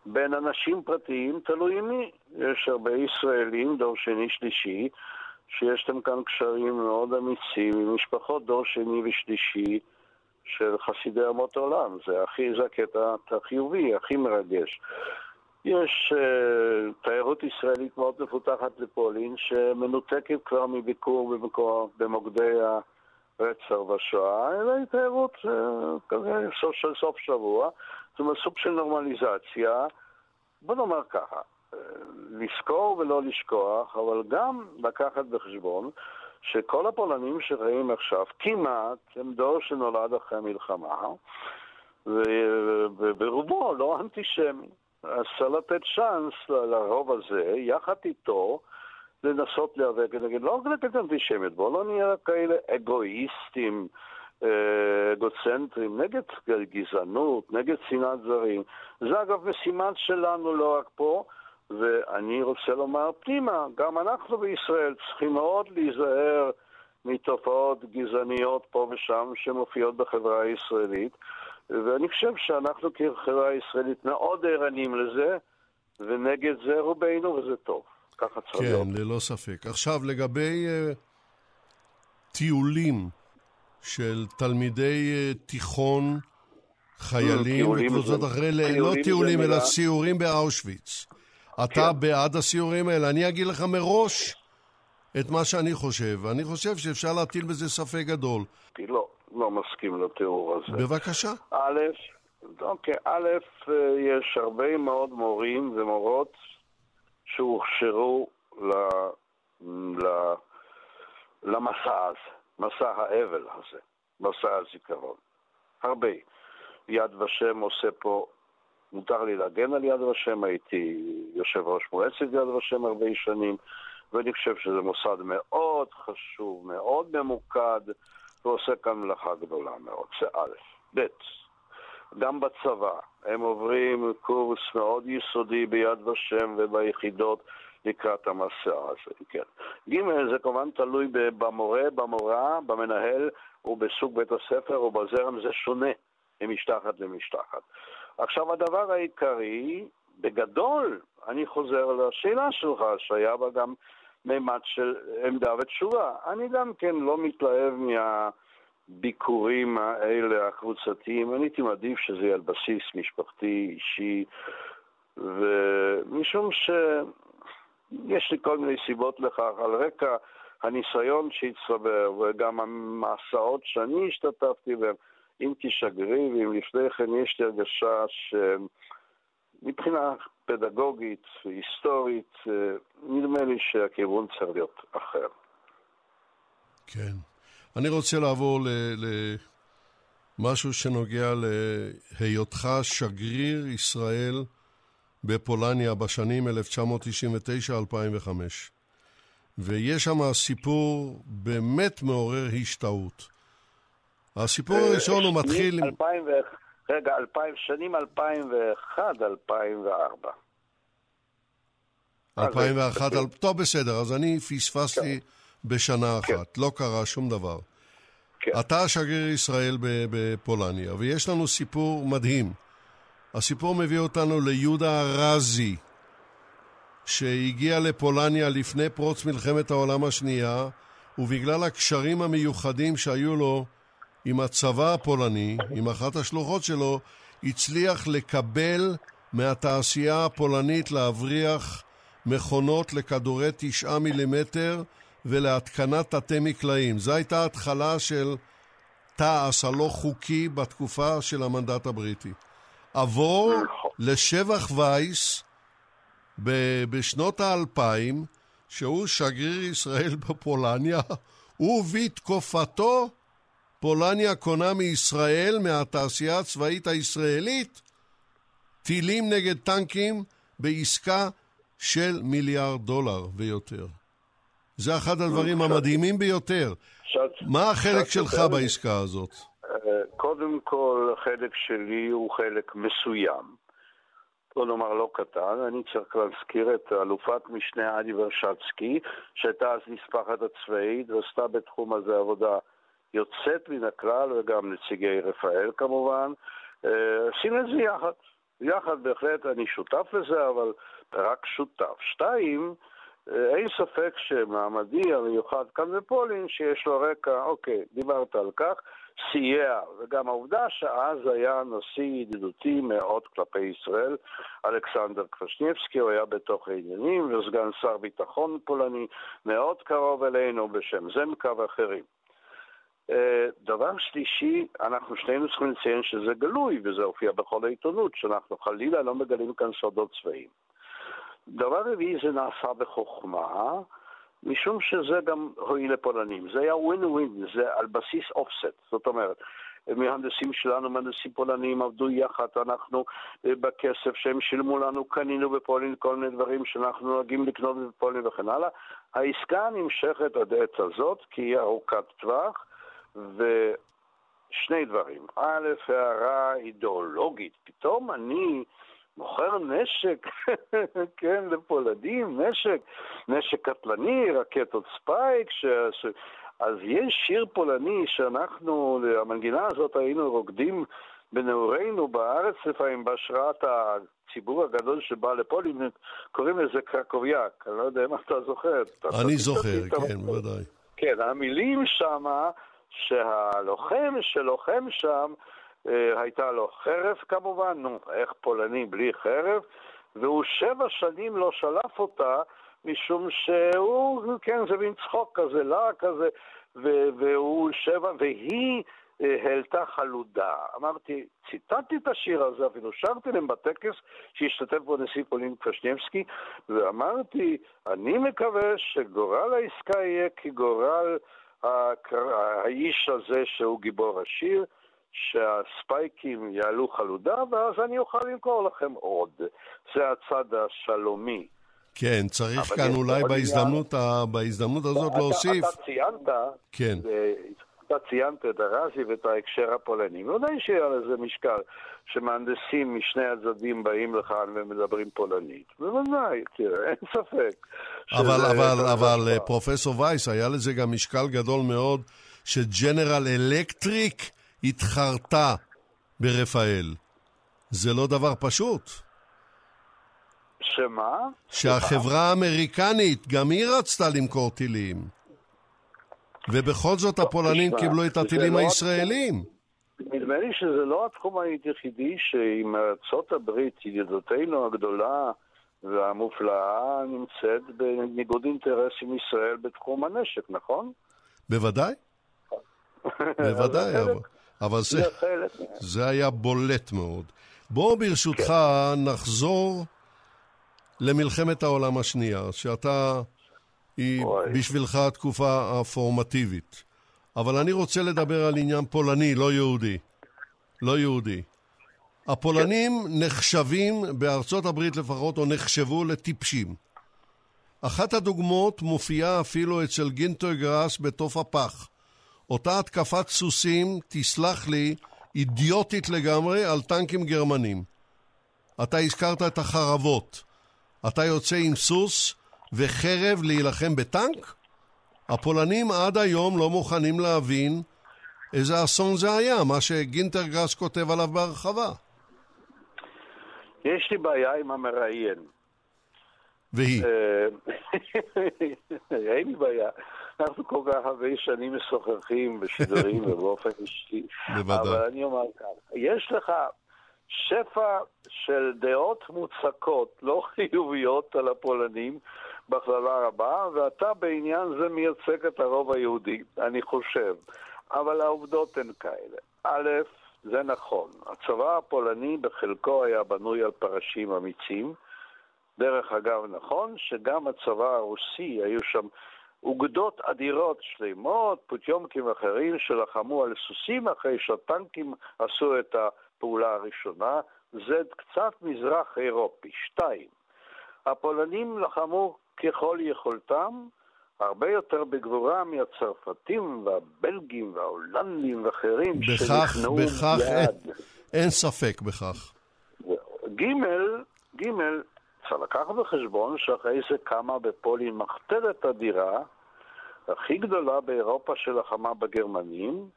בין אנשים פרטיים תלוי מי. יש הרבה ישראלים, דור שני שלישי, שיש להם כאן קשרים מאוד אמיצים עם משפחות דור שני ושלישי של חסידי אמות העולם. זה, הכי, זה הקטע החיובי, הכי מרגש. יש uh, תיירות ישראלית מאוד מפותחת לפולין, שמנותקת כבר מביקור במקור, במוקדי הרצח והשואה, אלא היא תיירות uh, כזה של סוף שבוע. זאת אומרת, סוג של נורמליזציה. בוא נאמר ככה, לזכור ולא לשכוח, אבל גם לקחת בחשבון שכל הפולנים שחיים עכשיו, כמעט, הם דור שנולד אחרי המלחמה, וברובו לא אנטישמי. אז צריך לתת צ'אנס לרוב הזה, יחד איתו, לנסות להיאבק נגד, לא רק נגד אנטישמיות, בואו לא נהיה כאלה אגואיסטים, אה, אגוצנטרים, נגד גזענות, נגד שנאת זרים. זה אגב משימה שלנו לא רק פה, ואני רוצה לומר פנימה, גם אנחנו בישראל צריכים מאוד להיזהר מתופעות גזעניות פה ושם שמופיעות בחברה הישראלית. ואני חושב שאנחנו כחברה ישראלית מאוד ערניים לזה, ונגד זה רובנו, וזה טוב. ככה צריך כן, להיות. כן, ללא ספק. עכשיו, לגבי uh, טיולים של תלמידי uh, תיכון, חיילים וקבוצות אחרי, לא טיולים, אלא סיורים באושוויץ. אתה כן. בעד הסיורים האלה? אני אגיד לך מראש את מה שאני חושב. אני חושב שאפשר להטיל בזה ספק גדול. לא. לא מסכים לתיאור הזה. בבקשה. א', אוקיי, א', יש הרבה מאוד מורים ומורות שהוכשרו ל, ל, למסע הזה, מסע האבל הזה, מסע הזיכרון. הרבה. יד ושם עושה פה, מותר לי להגן על יד ושם, הייתי יושב ראש מועצת יד ושם הרבה שנים, ואני חושב שזה מוסד מאוד חשוב, מאוד ממוקד. ועושה כאן מלאכה גדולה מאוד, זה א', ב', גם בצבא, הם עוברים קורס מאוד יסודי ביד ושם וביחידות לקראת המסע הזה, כן. ג', זה כמובן תלוי במורה, במורה, במנהל ובסוג בית הספר ובזרם, זה שונה ממשטחת למשטחת. עכשיו, הדבר העיקרי, בגדול, אני חוזר לשאלה שלך, שהיה בה גם מימד של עמדה ותשובה. אני גם כן לא מתלהב מהביקורים האלה הקבוצתיים, אני הייתי מעדיף שזה יהיה על בסיס משפחתי, אישי, ומשום שיש לי כל מיני סיבות לכך, על רקע הניסיון שהצטבר וגם המסעות שאני השתתפתי בהם, אם כשגריר ואם לפני כן יש לי הרגשה שמבחינה פדגוגית והיסטורית, אה, נדמה לי שהכיוון צריך להיות אחר. כן. אני רוצה לעבור למשהו שנוגע להיותך שגריר ישראל בפולניה בשנים 1999-2005. ויש שם סיפור באמת מעורר השתאות. הסיפור הראשון הוא מתחיל... 2000, רגע, 2000, שנים 2001-2004. 2001, טוב בסדר, אז אני פספסתי כן. בשנה כן. אחת, כן. לא קרה שום דבר. כן. אתה שגריר ישראל בפולניה, ויש לנו סיפור מדהים. הסיפור מביא אותנו ליהודה ארזי, שהגיע לפולניה לפני פרוץ מלחמת העולם השנייה, ובגלל הקשרים המיוחדים שהיו לו עם הצבא הפולני, עם אחת השלוחות שלו, הצליח לקבל מהתעשייה הפולנית להבריח מכונות לכדורי תשעה מילימטר ולהתקנת תתי מקלעים. זו הייתה התחלה של תעש הלא חוקי בתקופה של המנדט הבריטי. עבור לשבח וייס בשנות האלפיים, שהוא שגריר ישראל בפולניה, ובתקופתו פולניה קונה מישראל, מהתעשייה הצבאית הישראלית, טילים נגד טנקים בעסקה של מיליארד דולר ויותר. זה אחד הדברים המדהימים ביותר. מה החלק שלך בעסקה הזאת? אה, קודם כל, החלק שלי הוא חלק מסוים. בוא נאמר לא קטן, אני צריך להזכיר את אלופת משנה אדי ורשצקי, שהייתה אז נספחת הצבאית ועשתה בתחום הזה עבודה יוצאת מן הכלל, וגם נציגי רפאל כמובן. אה, עשינו את זה יחד. יחד בהחלט אני שותף לזה, אבל רק שותף. שתיים, אה, אין ספק שמעמדי המיוחד כאן בפולין, שיש לו רקע, אוקיי, דיברת על כך, סייע, וגם העובדה שאז היה נשיא ידידותי מאוד כלפי ישראל, אלכסנדר קפשניבסקי, הוא היה בתוך העניינים, וסגן שר ביטחון פולני מאוד קרוב אלינו בשם זמקה ואחרים. אה, דבר שלישי, אנחנו שנינו צריכים לציין שזה גלוי, וזה הופיע בכל העיתונות, שאנחנו חלילה לא מגלים כאן סודות צבאיים. דבר רביעי, זה נעשה בחוכמה, משום שזה גם הועיל לפולנים. זה היה ווין ווין, זה על בסיס אופסט. זאת אומרת, מהנדסים שלנו, מהנדסים פולנים, עבדו יחד, אנחנו אה, בכסף שהם שילמו לנו, קנינו בפולין כל מיני דברים שאנחנו נוהגים לקנות בפולין וכן הלאה. העסקה נמשכת עד עת הזאת, כי היא ארוכת טווח, ושני דברים. א', הערה אידיאולוגית. פתאום אני... מוכר נשק, כן, לפולדים, נשק, נשק קטלני, רקטות ספייק, ש... ש... אז יש שיר פולני שאנחנו, המנגינה הזאת היינו רוקדים בנעורינו בארץ לפעמים, בהשראת הציבור הגדול שבא לפולין, קוראים לזה קרקוביאק, אני לא יודע אם אתה זוכר. אני זוכר, כן, בוודאי. כן, המילים שמה, שהלוחם שלוחם שם, אה, הייתה לו חרב כמובן, נו, איך פולני בלי חרב? והוא שבע שנים לא שלף אותה, משום שהוא, כן, זה מין צחוק כזה, לעג כזה, והוא שבע, והיא אה, העלתה חלודה. אמרתי, ציטטתי את השיר הזה, אפילו שרתי להם בטקס שהשתתף בו נשיא פולין קשניבסקי, ואמרתי, אני מקווה שגורל העסקה יהיה כגורל האיש הזה שהוא גיבור השיר, שהספייקים יעלו חלודה, ואז אני אוכל למכור לכם עוד. זה הצד השלומי. כן, צריך כאן אולי בהזדמנות, ה... בהזדמנות הזאת אתה, להוסיף... אתה ציינת, כן. אתה ציינת את הרזי ואת ההקשר הפולני. ודאי שיהיה לזה משקל שמהנדסים משני הצדדים באים לכאן ומדברים פולנית. בוודאי, תראה, אין ספק. אבל, אבל, אבל פרופסור וייס, היה לזה גם משקל גדול מאוד שג'נרל אלקטריק התחרתה ברפאל. זה לא דבר פשוט. שמה? שהחברה האמריקנית, גם היא רצתה למכור טילים. ובכל זאת הפולנים קיבלו את הטילים לא הישראלים. נדמה לי שזה לא התחום היחידי שעם ארצות הברית, ידידותינו הגדולה והמופלאה, נמצאת בניגוד אינטרסים ישראל בתחום הנשק, נכון? בוודאי. בוודאי, אבל... אבל זה, זה היה בולט מאוד. בוא ברשותך כן. נחזור למלחמת העולם השנייה, שאתה, היא וואי. בשבילך התקופה הפורמטיבית. אבל אני רוצה לדבר על עניין פולני, לא יהודי. לא יהודי. הפולנים נחשבים, בארצות הברית לפחות, או נחשבו לטיפשים. אחת הדוגמאות מופיעה אפילו אצל גינטר גראס בתוף הפח. אותה התקפת סוסים, תסלח לי, אידיוטית לגמרי, על טנקים גרמנים. אתה הזכרת את החרבות. אתה יוצא עם סוס וחרב להילחם בטנק? הפולנים עד היום לא מוכנים להבין איזה אסון זה היה, מה שגינטר גראס כותב עליו בהרחבה. יש לי בעיה עם המראיין. והיא? אה, אין לי בעיה. אנחנו כל כך הרבה שנים משוחחים בשידורים ובאופן אישי. בוודאי. אבל אני אומר כך, יש לך שפע של דעות מוצקות, לא חיוביות על הפולנים בכללה רבה, ואתה בעניין זה מייצג את הרוב היהודי, אני חושב. אבל העובדות הן כאלה. א', זה נכון, הצבא הפולני בחלקו היה בנוי על פרשים אמיצים. דרך אגב, נכון שגם הצבא הרוסי, היו שם אוגדות אדירות שלמות, פוטיומקים אחרים שלחמו על סוסים אחרי שהטנקים עשו את הפעולה הראשונה. זה קצת מזרח אירופי. שתיים, הפולנים לחמו ככל יכולתם, הרבה יותר בגבורה מהצרפתים והבלגים וההולנדים ואחרים בכך, שנכנעו בכך אין, מיד. אין ספק בכך. ג', ג', צריך לקחת בחשבון שאחרי זה קמה בפולין מחתרת אדירה, הכי גדולה באירופה שלחמה בגרמנים,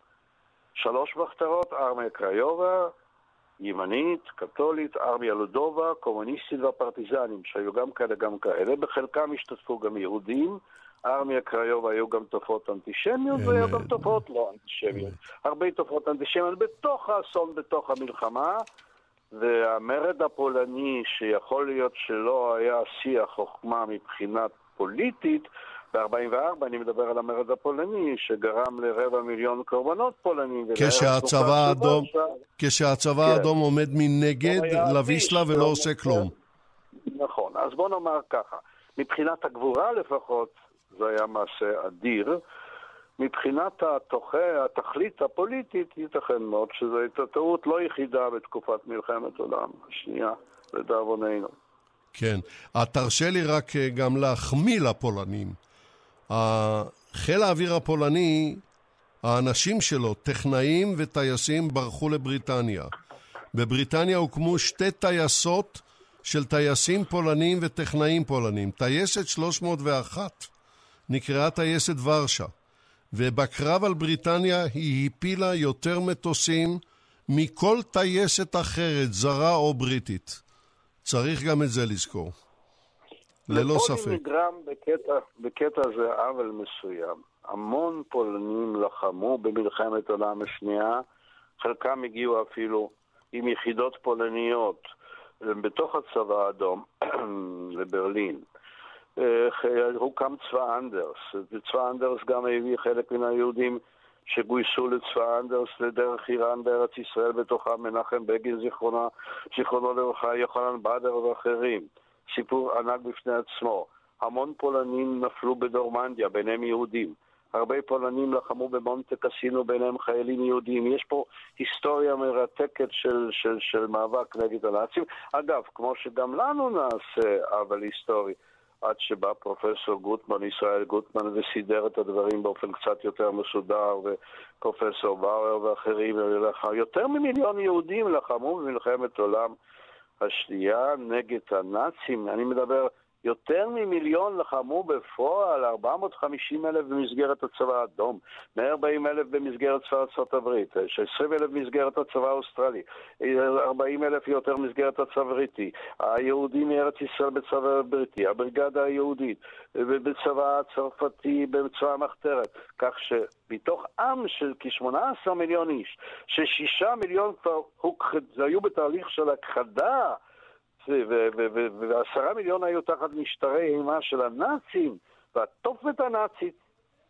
שלוש מחתרות, ארמיה קריובה, ימנית, קתולית, ארמיה לודובה, קומוניסטית והפרטיזנים, שהיו גם כאלה גם כאלה, בחלקם השתתפו גם יהודים, ארמיה קריובה היו גם תופעות אנטישמיות והיו גם תופעות לא אנטישמיות. הרבה תופעות אנטישמיות בתוך האסון, בתוך המלחמה, והמרד הפולני, שיכול להיות שלא היה שיא החוכמה מבחינה פוליטית, ב-44 אני מדבר על המרד הפולני, שגרם לרבע מיליון קורבנות פולנים. כשהצבא האדום, כשהצבא כן. האדום עומד מנגד לוויסלה ולא לא עושה. כלום. נכון, אז בוא נאמר ככה, מבחינת הגבורה לפחות, זה היה מעשה אדיר. מבחינת התוכה, התכלית הפוליטית, ייתכן מאוד שזו הייתה טעות לא יחידה בתקופת מלחמת העולם השנייה, לדאבוננו. כן. אה, תרשה לי רק אה, גם להחמיא לפולנים. חיל האוויר הפולני, האנשים שלו, טכנאים וטייסים, ברחו לבריטניה. בבריטניה הוקמו שתי טייסות של טייסים פולנים וטכנאים פולנים. טייסת 301 נקראה טייסת ורשה, ובקרב על בריטניה היא הפילה יותר מטוסים מכל טייסת אחרת, זרה או בריטית. צריך גם את זה לזכור. ללא לפולין ספק. נגרם בקטע, בקטע זה עוול מסוים. המון פולנים לחמו במלחמת העולם השנייה, חלקם הגיעו אפילו עם יחידות פולניות בתוך הצבא האדום לברלין. אה, הוקם צבא אנדרס, וצבא אנדרס גם הביא חלק מן היהודים שגויסו לצבא אנדרס לדרך איראן בארץ ישראל, בתוכם מנחם בגין, זיכרונו לברכה, יוחנן בדר ואחרים. סיפור ענק בפני עצמו. המון פולנים נפלו בנורמנדיה, ביניהם יהודים. הרבה פולנים לחמו במונטה קסינו, ביניהם חיילים יהודים. יש פה היסטוריה מרתקת של, של, של מאבק נגד הנאצים. אגב, כמו שגם לנו נעשה עוול היסטורי, עד שבא פרופסור גוטמן, ישראל גוטמן, וסידר את הדברים באופן קצת יותר מסודר, ופרופסור באואר ואחרים, יותר ממיליון יהודים לחמו במלחמת עולם השנייה נגד הנאצים. אני מדבר, יותר ממיליון לחמו בפועל, 450 אלף במסגרת הצבא האדום, 140 אלף במסגרת צבא ארצות הברית, 20 אלף במסגרת הצבא האוסטרלי, 40 אלף יותר במסגרת הצבא הבריטי, היהודים מארץ ישראל בצבא הבריטי, הבריגדה היהודית, בצבא הצרפתי, בצבא המחתרת, כך שמתוך עם של כ-18 מיליון איש, ששישה מיליון כבר הוכחד, היו בתהליך של הכחדה, ועשרה מיליון היו תחת משטרי אימה של הנאצים, והתופת הנאצית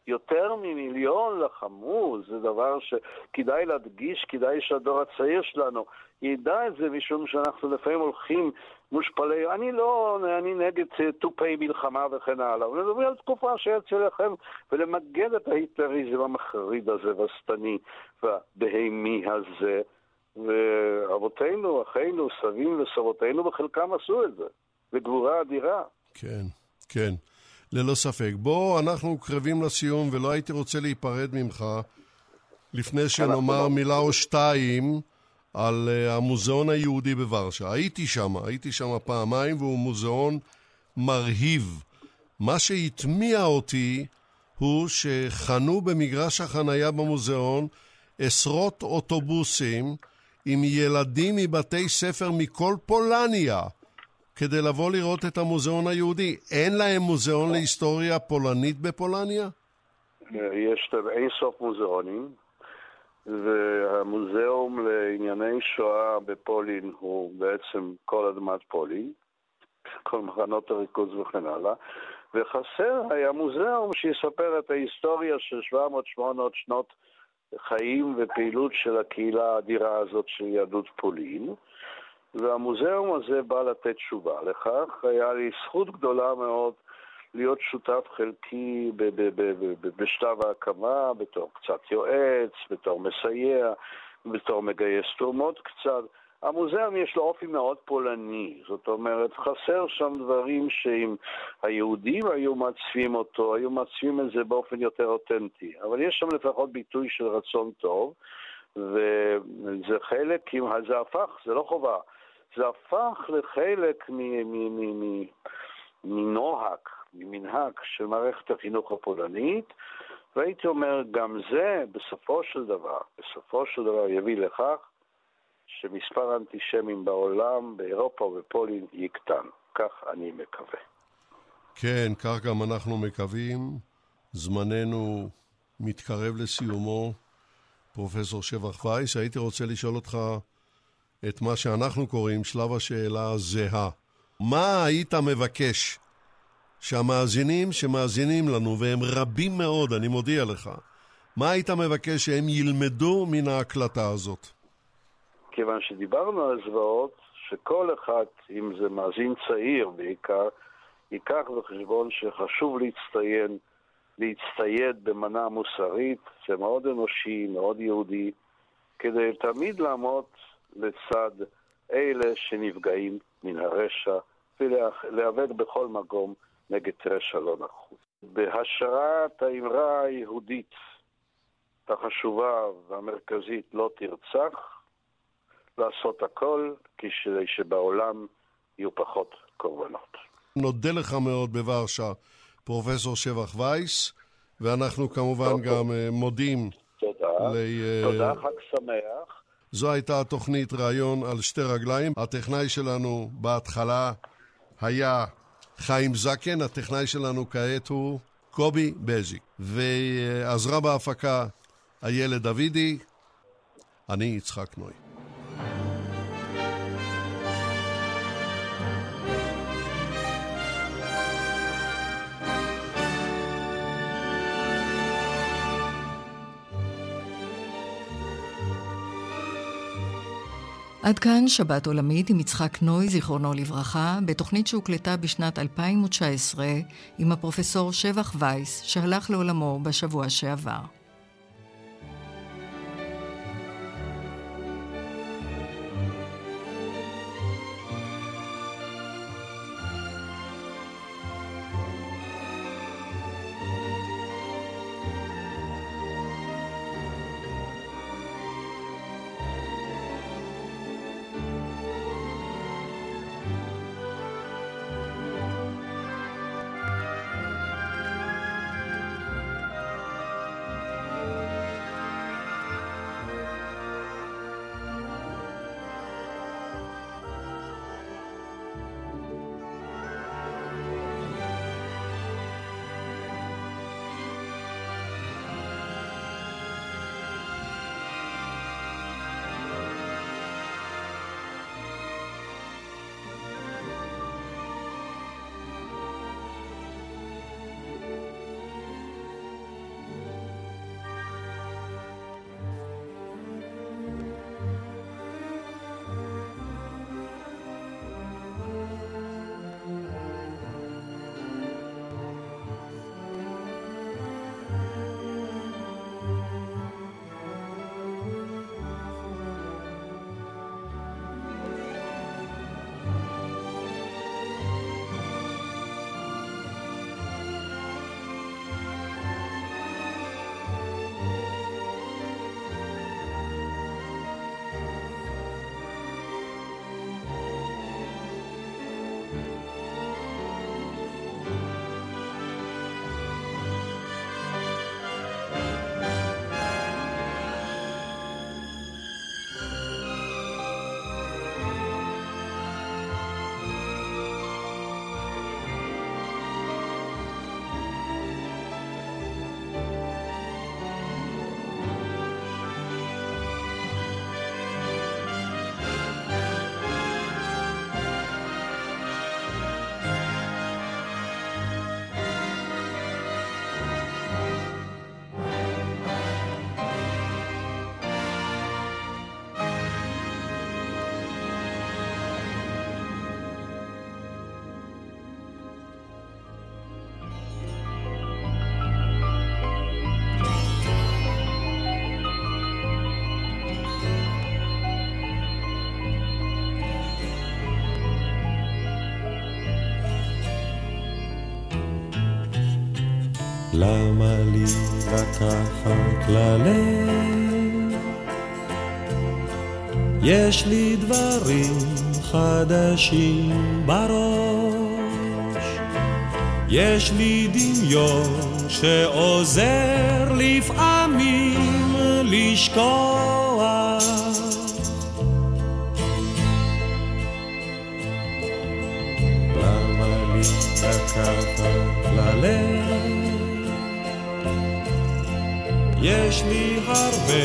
יותר ממיליון לחמו, זה דבר שכדאי להדגיש, כדאי שהדור הצעיר שלנו ידע את זה, משום שאנחנו לפעמים הולכים מושפלי, אני לא, אני נגד תופי מלחמה וכן הלאה, אבל מדברים על תקופה שהרצל לכם ולמגד את ההיטלריזם המחריד הזה והשטני והבהמי הזה. ואבותינו, אחינו, סבים וסבותינו, בחלקם עשו את זה, בגבורה אדירה. כן, כן, ללא ספק. בוא, אנחנו קרבים לסיום, ולא הייתי רוצה להיפרד ממך לפני שנאמר לא... מילה או שתיים על uh, המוזיאון היהודי בוורשה. הייתי שם, הייתי שם פעמיים, והוא מוזיאון מרהיב. מה שהטמיע אותי הוא שחנו במגרש החנייה במוזיאון עשרות אוטובוסים עם ילדים מבתי ספר מכל פולניה כדי לבוא לראות את המוזיאון היהודי. אין להם מוזיאון להיסטוריה פולנית בפולניה? יש אין סוף מוזיאונים, והמוזיאום לענייני שואה בפולין הוא בעצם כל אדמת פולין, כל מחנות הריכוז וכן הלאה, וחסר היה מוזיאום שיספר את ההיסטוריה של 700-800 שנות חיים ופעילות של הקהילה האדירה הזאת של יהדות פולין, והמוזיאום הזה בא לתת תשובה לכך. היה לי זכות גדולה מאוד להיות שותף חלקי בשלב ההקמה, בתור קצת יועץ, בתור מסייע, בתור מגייס תרומות קצת. המוזיאום יש לו אופי מאוד פולני, זאת אומרת, חסר שם דברים שאם היהודים היו מעצבים אותו, היו מעצבים את זה באופן יותר אותנטי. אבל יש שם לפחות ביטוי של רצון טוב, וזה חלק, זה הפך, זה לא חובה, זה הפך לחלק מנוהג, ממנהג של מערכת החינוך הפולנית, והייתי אומר, גם זה בסופו של דבר, בסופו של דבר יביא לכך שמספר האנטישמים בעולם, באירופה ובפולין, יקטן. כך אני מקווה. כן, כך גם אנחנו מקווים. זמננו מתקרב לסיומו. פרופסור שבח וייס, הייתי רוצה לשאול אותך את מה שאנחנו קוראים שלב השאלה הזהה. מה היית מבקש שהמאזינים שמאזינים לנו, והם רבים מאוד, אני מודיע לך, מה היית מבקש שהם ילמדו מן ההקלטה הזאת? כיוון שדיברנו על זוועות, שכל אחד, אם זה מאזין צעיר בעיקר, ייקח בחשבון שחשוב להצטיין, להצטייד במנה מוסרית, זה מאוד אנושי, מאוד יהודי, כדי תמיד לעמוד לצד אלה שנפגעים מן הרשע, ולהיאבק בכל מקום נגד רשע לא נחוץ. בהשראת האמרה היהודית החשובה והמרכזית לא תרצח, לעשות הכל כדי שבעולם יהיו פחות קורבנות. נודה לך מאוד בוורשה, פרופסור שבח וייס, ואנחנו כמובן טוב, גם uh, מודים. תודה. ל... Uh, תודה, חג שמח. זו הייתה התוכנית ראיון על שתי רגליים. הטכנאי שלנו בהתחלה היה חיים זקן, הטכנאי שלנו כעת הוא קובי בז'יק. ועזרה בהפקה איילת דוידי, אני יצחק נוי. עד כאן שבת עולמית עם יצחק נוי, זיכרונו לברכה, בתוכנית שהוקלטה בשנת 2019 עם הפרופסור שבח וייס, שהלך לעולמו בשבוע שעבר. למה לי לקחת ללב? יש לי דברים חדשים בראש, יש לי דמיון שעוזר לפעמים לשכוח. למה לי לקחת ללב? יש לי הרבה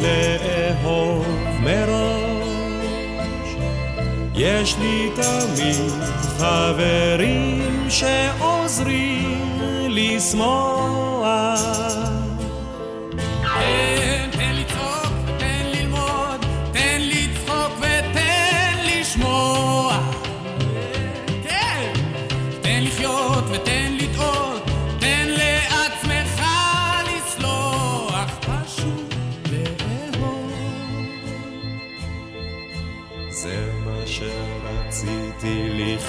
לאהוב מראש. יש לי תמיד חברים שעוזרים לשמוח.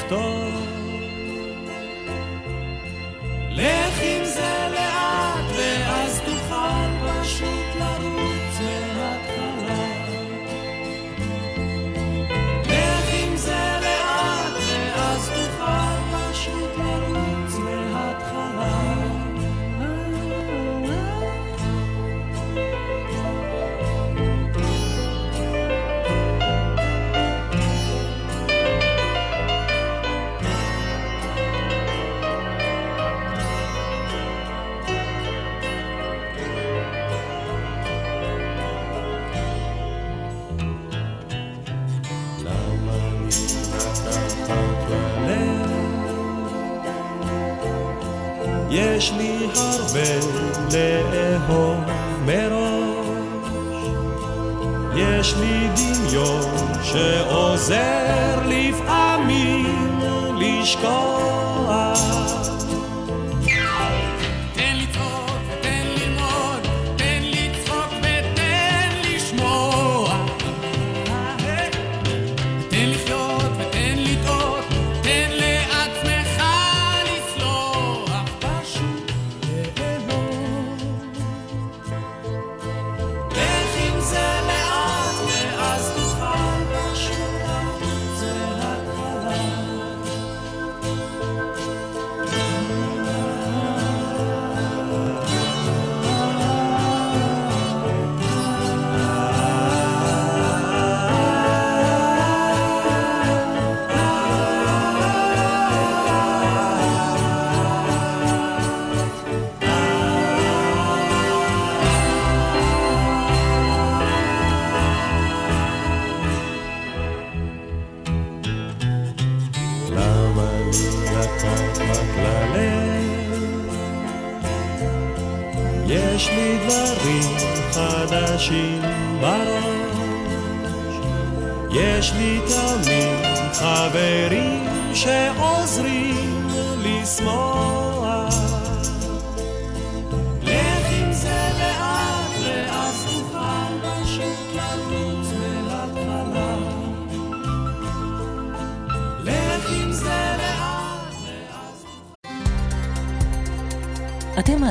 יש שעוזר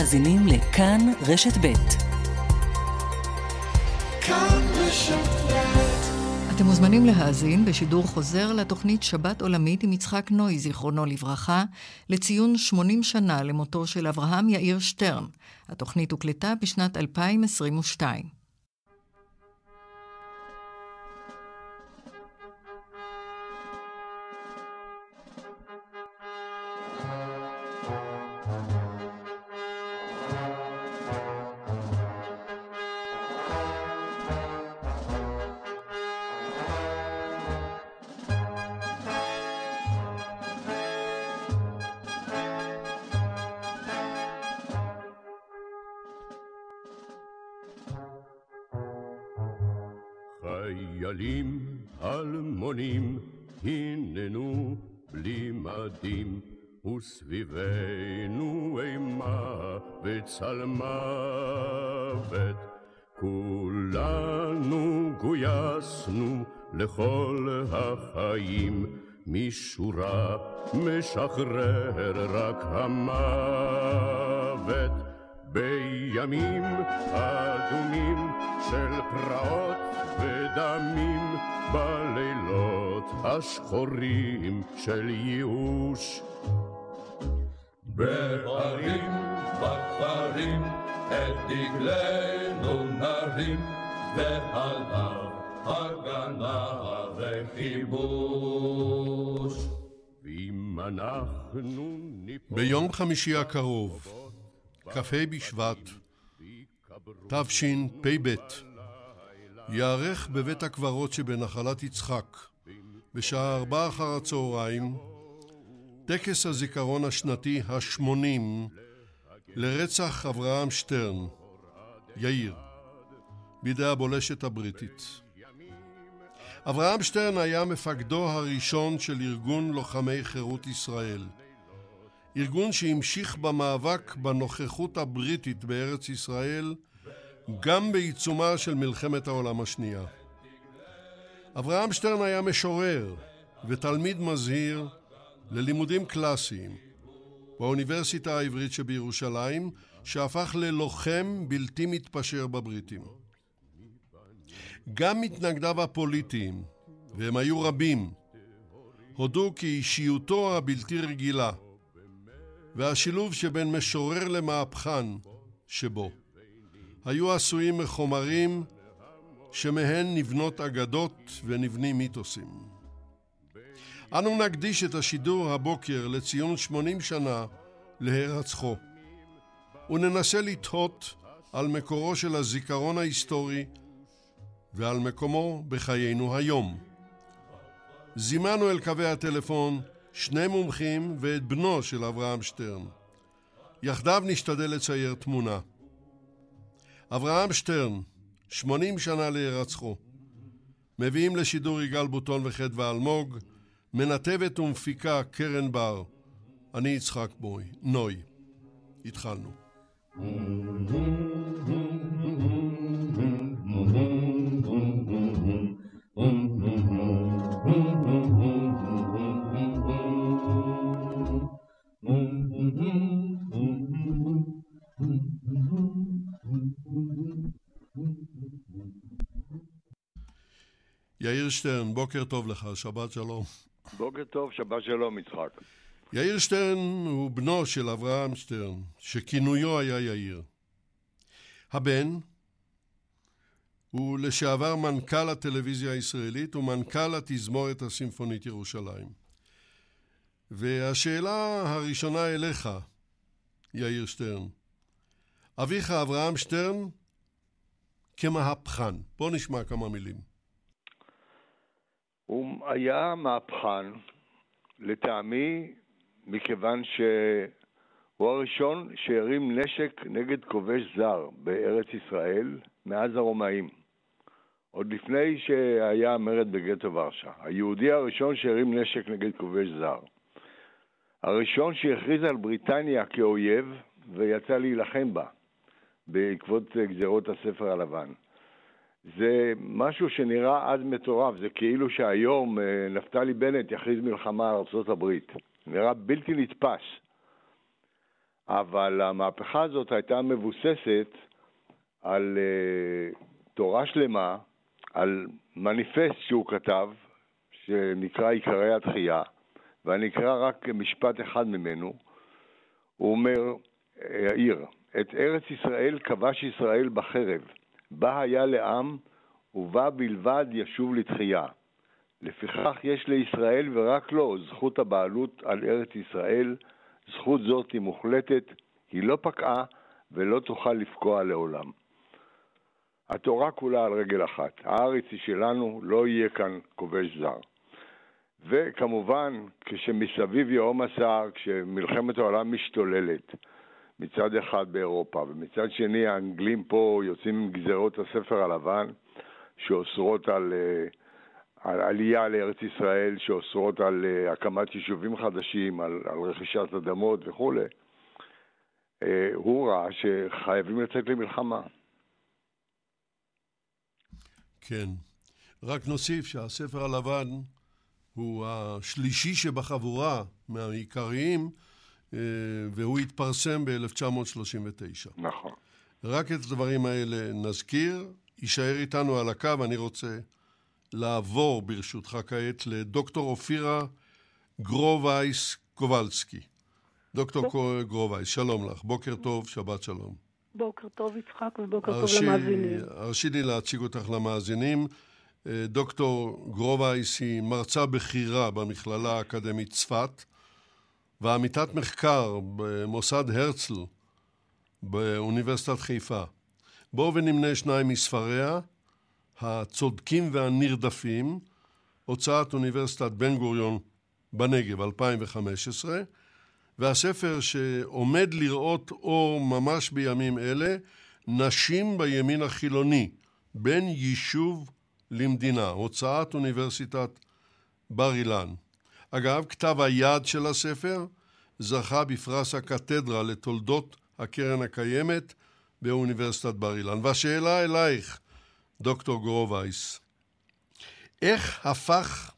מאזינים לכאן רשת ב'. אתם מוזמנים להאזין בשידור חוזר לתוכנית שבת עולמית עם יצחק נוי, זיכרונו לברכה, לציון 80 שנה למותו של אברהם יאיר שטרן. התוכנית הוקלטה בשנת 2022. 80, הננו בלי מדים, וסביבנו אימה וצל מוות. כולנו גויסנו לכל החיים, משורה משחרר רק המוות. בימים אדומים של פרעות ודמים בלילות השחורים של ייאוש. בערים, בכפרים, את דגלנו נרים, ועליו הגנה וכיבוש. ואם אנחנו ניפול... ביום חמישי הקרוב, כ"ה בשבט, תשפ"ב, ייערך בבית הקברות שבנחלת יצחק, בשעה ארבע אחר הצהריים, טקס הזיכרון השנתי השמונים לרצח אברהם שטרן, יאיר, בידי הבולשת הבריטית. אברהם שטרן היה מפקדו הראשון של ארגון לוחמי חירות ישראל. ארגון שהמשיך במאבק בנוכחות הבריטית בארץ ישראל גם בעיצומה של מלחמת העולם השנייה. אברהם שטרן היה משורר ותלמיד מזהיר ללימודים קלאסיים באוניברסיטה העברית שבירושלים, שהפך ללוחם בלתי מתפשר בבריטים. גם מתנגדיו הפוליטיים, והם היו רבים, הודו כי אישיותו הבלתי רגילה והשילוב שבין משורר למהפכן שבו היו עשויים מחומרים שמהן נבנות אגדות ונבנים מיתוסים. אנו נקדיש את השידור הבוקר לציון 80 שנה להירצחו, וננסה לתהות על מקורו של הזיכרון ההיסטורי ועל מקומו בחיינו היום. זימנו אל קווי הטלפון שני מומחים ואת בנו של אברהם שטרן. יחדיו נשתדל לצייר תמונה. אברהם שטרן, 80 שנה להירצחו. מביאים לשידור יגאל בוטון וחדווה אלמוג, מנתבת ומפיקה קרן בר. אני יצחק בוי, נוי. התחלנו. יאיר שטרן, בוקר טוב לך, שבת שלום. בוקר טוב, שבת שלום, יצחק. יאיר שטרן הוא בנו של אברהם שטרן, שכינויו היה יאיר. הבן הוא לשעבר מנכ"ל הטלוויזיה הישראלית ומנכ"ל התזמורת הסימפונית ירושלים. והשאלה הראשונה אליך, יאיר שטרן, אביך אברהם שטרן כמהפכן. בוא נשמע כמה מילים. הוא היה מהפכן, לטעמי, מכיוון שהוא הראשון שהרים נשק נגד כובש זר בארץ ישראל מאז הרומאים. עוד לפני שהיה מרד בגטו ורשה. היהודי הראשון שהרים נשק נגד כובש זר. הראשון שהכריז על בריטניה כאויב ויצא להילחם בה בעקבות גזרות הספר הלבן. זה משהו שנראה אז מטורף, זה כאילו שהיום אה, נפתלי בנט יכריז מלחמה על ארה"ב. נראה בלתי נתפס. אבל המהפכה הזאת הייתה מבוססת על uh, תורה שלמה, על מניפסט שהוא כתב, שנקרא עיקרי התחייה, ואני אקרא רק משפט אחד ממנו. הוא אומר, יאיר, את ארץ ישראל כבש ישראל בחרב. בה היה לעם, ובה בלבד ישוב לתחייה. לפיכך יש לישראל ורק לו זכות הבעלות על ארץ ישראל, זכות זאת היא מוחלטת, היא לא פקעה ולא תוכל לפקוע לעולם. התורה כולה על רגל אחת, הארץ היא שלנו, לא יהיה כאן כובש זר. וכמובן, כשמסביב יהום הסער, כשמלחמת העולם משתוללת, מצד אחד באירופה, ומצד שני האנגלים פה יוצאים עם גזרות הספר הלבן, שאוסרות על, אה, על עלייה לארץ ישראל, שאוסרות על אה, הקמת יישובים חדשים, על, על רכישת אדמות וכולי. אה, הוא ראה שחייבים לצאת למלחמה. כן. רק נוסיף שהספר הלבן הוא השלישי שבחבורה מהעיקריים, והוא התפרסם ב-1939. נכון. רק את הדברים האלה נזכיר. יישאר איתנו על הקו, אני רוצה לעבור ברשותך כעת לדוקטור אופירה גרובייס קובלסקי. דוקטור ב... גרובייס, שלום לך, בוקר טוב, שבת שלום. בוקר טוב יצחק ובוקר הרשי, טוב למאזינים. הרשי לי להציג אותך למאזינים. אה, דוקטור גרובייס היא מרצה בכירה במכללה האקדמית צפת ועמיתת מחקר במוסד הרצל באוניברסיטת חיפה. בואו ונמנה שניים מספריה, הצודקים והנרדפים, הוצאת אוניברסיטת בן גוריון בנגב, 2015, והספר שעומד לראות אור ממש בימים אלה, נשים בימין החילוני, בין יישוב למדינה, הוצאת אוניברסיטת בר אילן. אגב, כתב היד של הספר זכה בפרס הקתדרה לתולדות הקרן הקיימת באוניברסיטת בר אילן. והשאלה אלייך, דוקטור גרובייס, איך הפך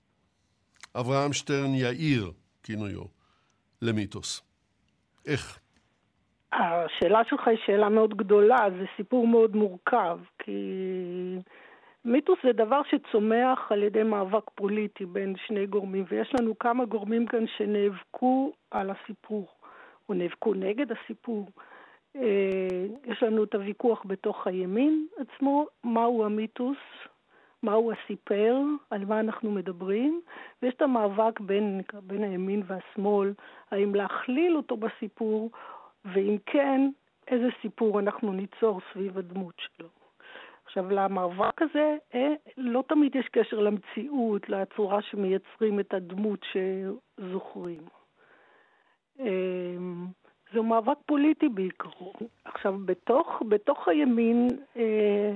אברהם שטרן יאיר, כינויו, למיתוס? איך? השאלה שלך היא שאלה מאוד גדולה, זה סיפור מאוד מורכב, כי מיתוס זה דבר שצומח על ידי מאבק פוליטי בין שני גורמים, ויש לנו כמה גורמים כאן שנאבקו על הסיפור, או נאבקו נגד הסיפור. אה, יש לנו את הוויכוח בתוך הימין עצמו, מהו המיתוס, מהו הסיפר, על מה אנחנו מדברים, ויש את המאבק בין, בין הימין והשמאל, האם להכליל אותו בסיפור, ואם כן, איזה סיפור אנחנו ניצור סביב הדמות שלו. עכשיו, למאבק הזה אה, לא תמיד יש קשר למציאות, לצורה שמייצרים את הדמות שזוכרים. אה, זהו מאבק פוליטי בעיקרו. עכשיו, בתוך, בתוך הימין אה,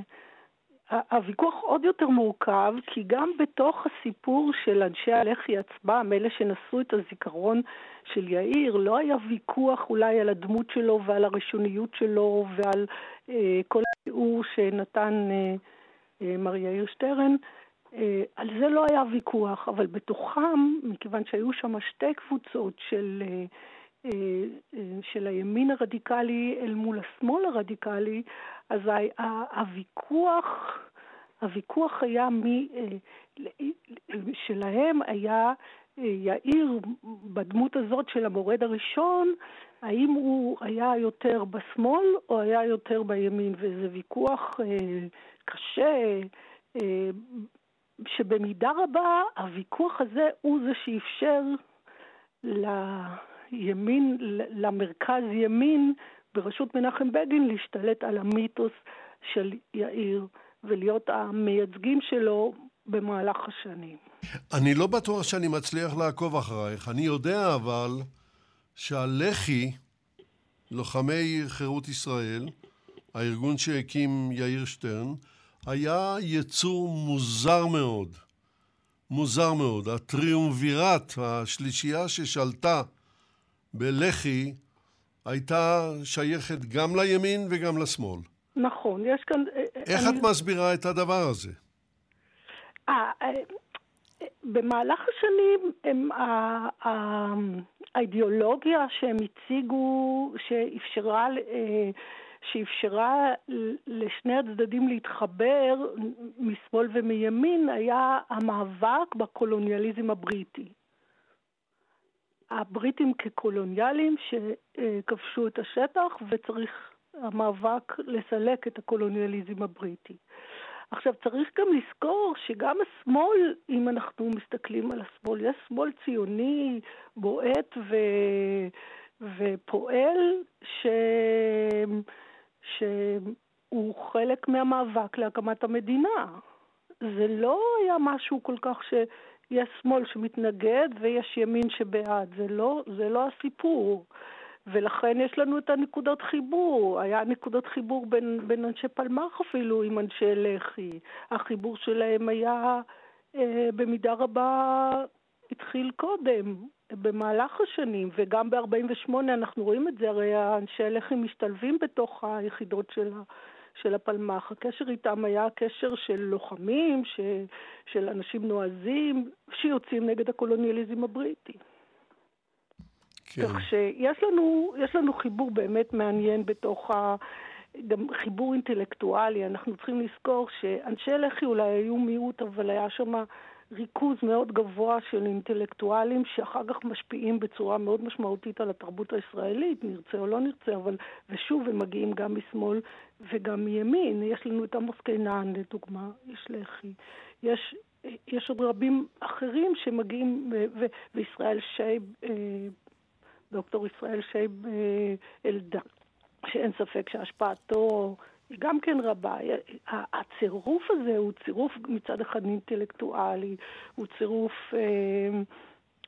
הוויכוח עוד יותר מורכב, כי גם בתוך הסיפור של אנשי הלח"י עצמם, אלה שנשאו את הזיכרון של יאיר, לא היה ויכוח אולי על הדמות שלו ועל הראשוניות שלו ועל אה, כל התיאור שנתן אה, אה, מר יאיר שטרן. אה, על זה לא היה ויכוח, אבל בתוכם, מכיוון שהיו שם שתי קבוצות של... אה, של הימין הרדיקלי אל מול השמאל הרדיקלי, אז הוויכוח, הוויכוח היה מי, אה, שלהם היה יאיר בדמות הזאת של המורד הראשון, האם הוא היה יותר בשמאל או היה יותר בימין, וזה ויכוח קשה, שבמידה רבה הוויכוח הזה הוא זה שאפשר לימין, למרכז ימין בראשות מנחם בגין להשתלט על המיתוס של יאיר ולהיות המייצגים שלו במהלך השנים. אני לא בטוח שאני מצליח לעקוב אחרייך. אני יודע אבל שהלח"י, לוחמי חירות ישראל, הארגון שהקים יאיר שטרן, היה יצור מוזר מאוד. מוזר מאוד. הטריומווירט, השלישייה ששלטה בלח"י, הייתה שייכת גם לימין וגם לשמאל. נכון, יש כאן... אה, אה, איך אני... את מסבירה את הדבר הזה? 아, אה, במהלך השנים הם, האידיאולוגיה שהם הציגו, שאפשרה, שאפשרה לשני הצדדים להתחבר משמאל ומימין, היה המאבק בקולוניאליזם הבריטי. הבריטים כקולוניאלים שכבשו את השטח וצריך המאבק לסלק את הקולוניאליזם הבריטי. עכשיו צריך גם לזכור שגם השמאל, אם אנחנו מסתכלים על השמאל, יש שמאל ציוני בועט ו... ופועל ש... שהוא חלק מהמאבק להקמת המדינה. זה לא היה משהו כל כך ש... יש שמאל שמתנגד ויש ימין שבעד, זה לא, זה לא הסיפור. ולכן יש לנו את הנקודות חיבור. היה נקודות חיבור בין, בין אנשי פלמ"ח אפילו עם אנשי לח"י. החיבור שלהם היה אה, במידה רבה התחיל קודם, במהלך השנים, וגם ב-48' אנחנו רואים את זה, הרי אנשי לח"י משתלבים בתוך היחידות של. של הפלמ"ח. הקשר איתם היה קשר של לוחמים, ש, של אנשים נועזים, שיוצאים נגד הקולוניאליזם הבריטי. כן. כך שיש לנו, לנו חיבור באמת מעניין בתוך ה... גם חיבור אינטלקטואלי. אנחנו צריכים לזכור שאנשי לח"י אולי היו מיעוט, אבל היה שם ריכוז מאוד גבוה של אינטלקטואלים שאחר כך משפיעים בצורה מאוד משמעותית על התרבות הישראלית, נרצה או לא נרצה, אבל, ושוב, הם מגיעים גם משמאל וגם מימין. יש לנו את עמוס קינן, לדוגמה, יש לח"י. יש, יש עוד רבים אחרים שמגיעים, ו, וישראל שייב, אה, דוקטור ישראל שייב אה, אלדד, שאין ספק שהשפעתו היא גם כן רבה. הצירוף הזה הוא צירוף מצד אחד אינטלקטואלי, הוא צירוף אה,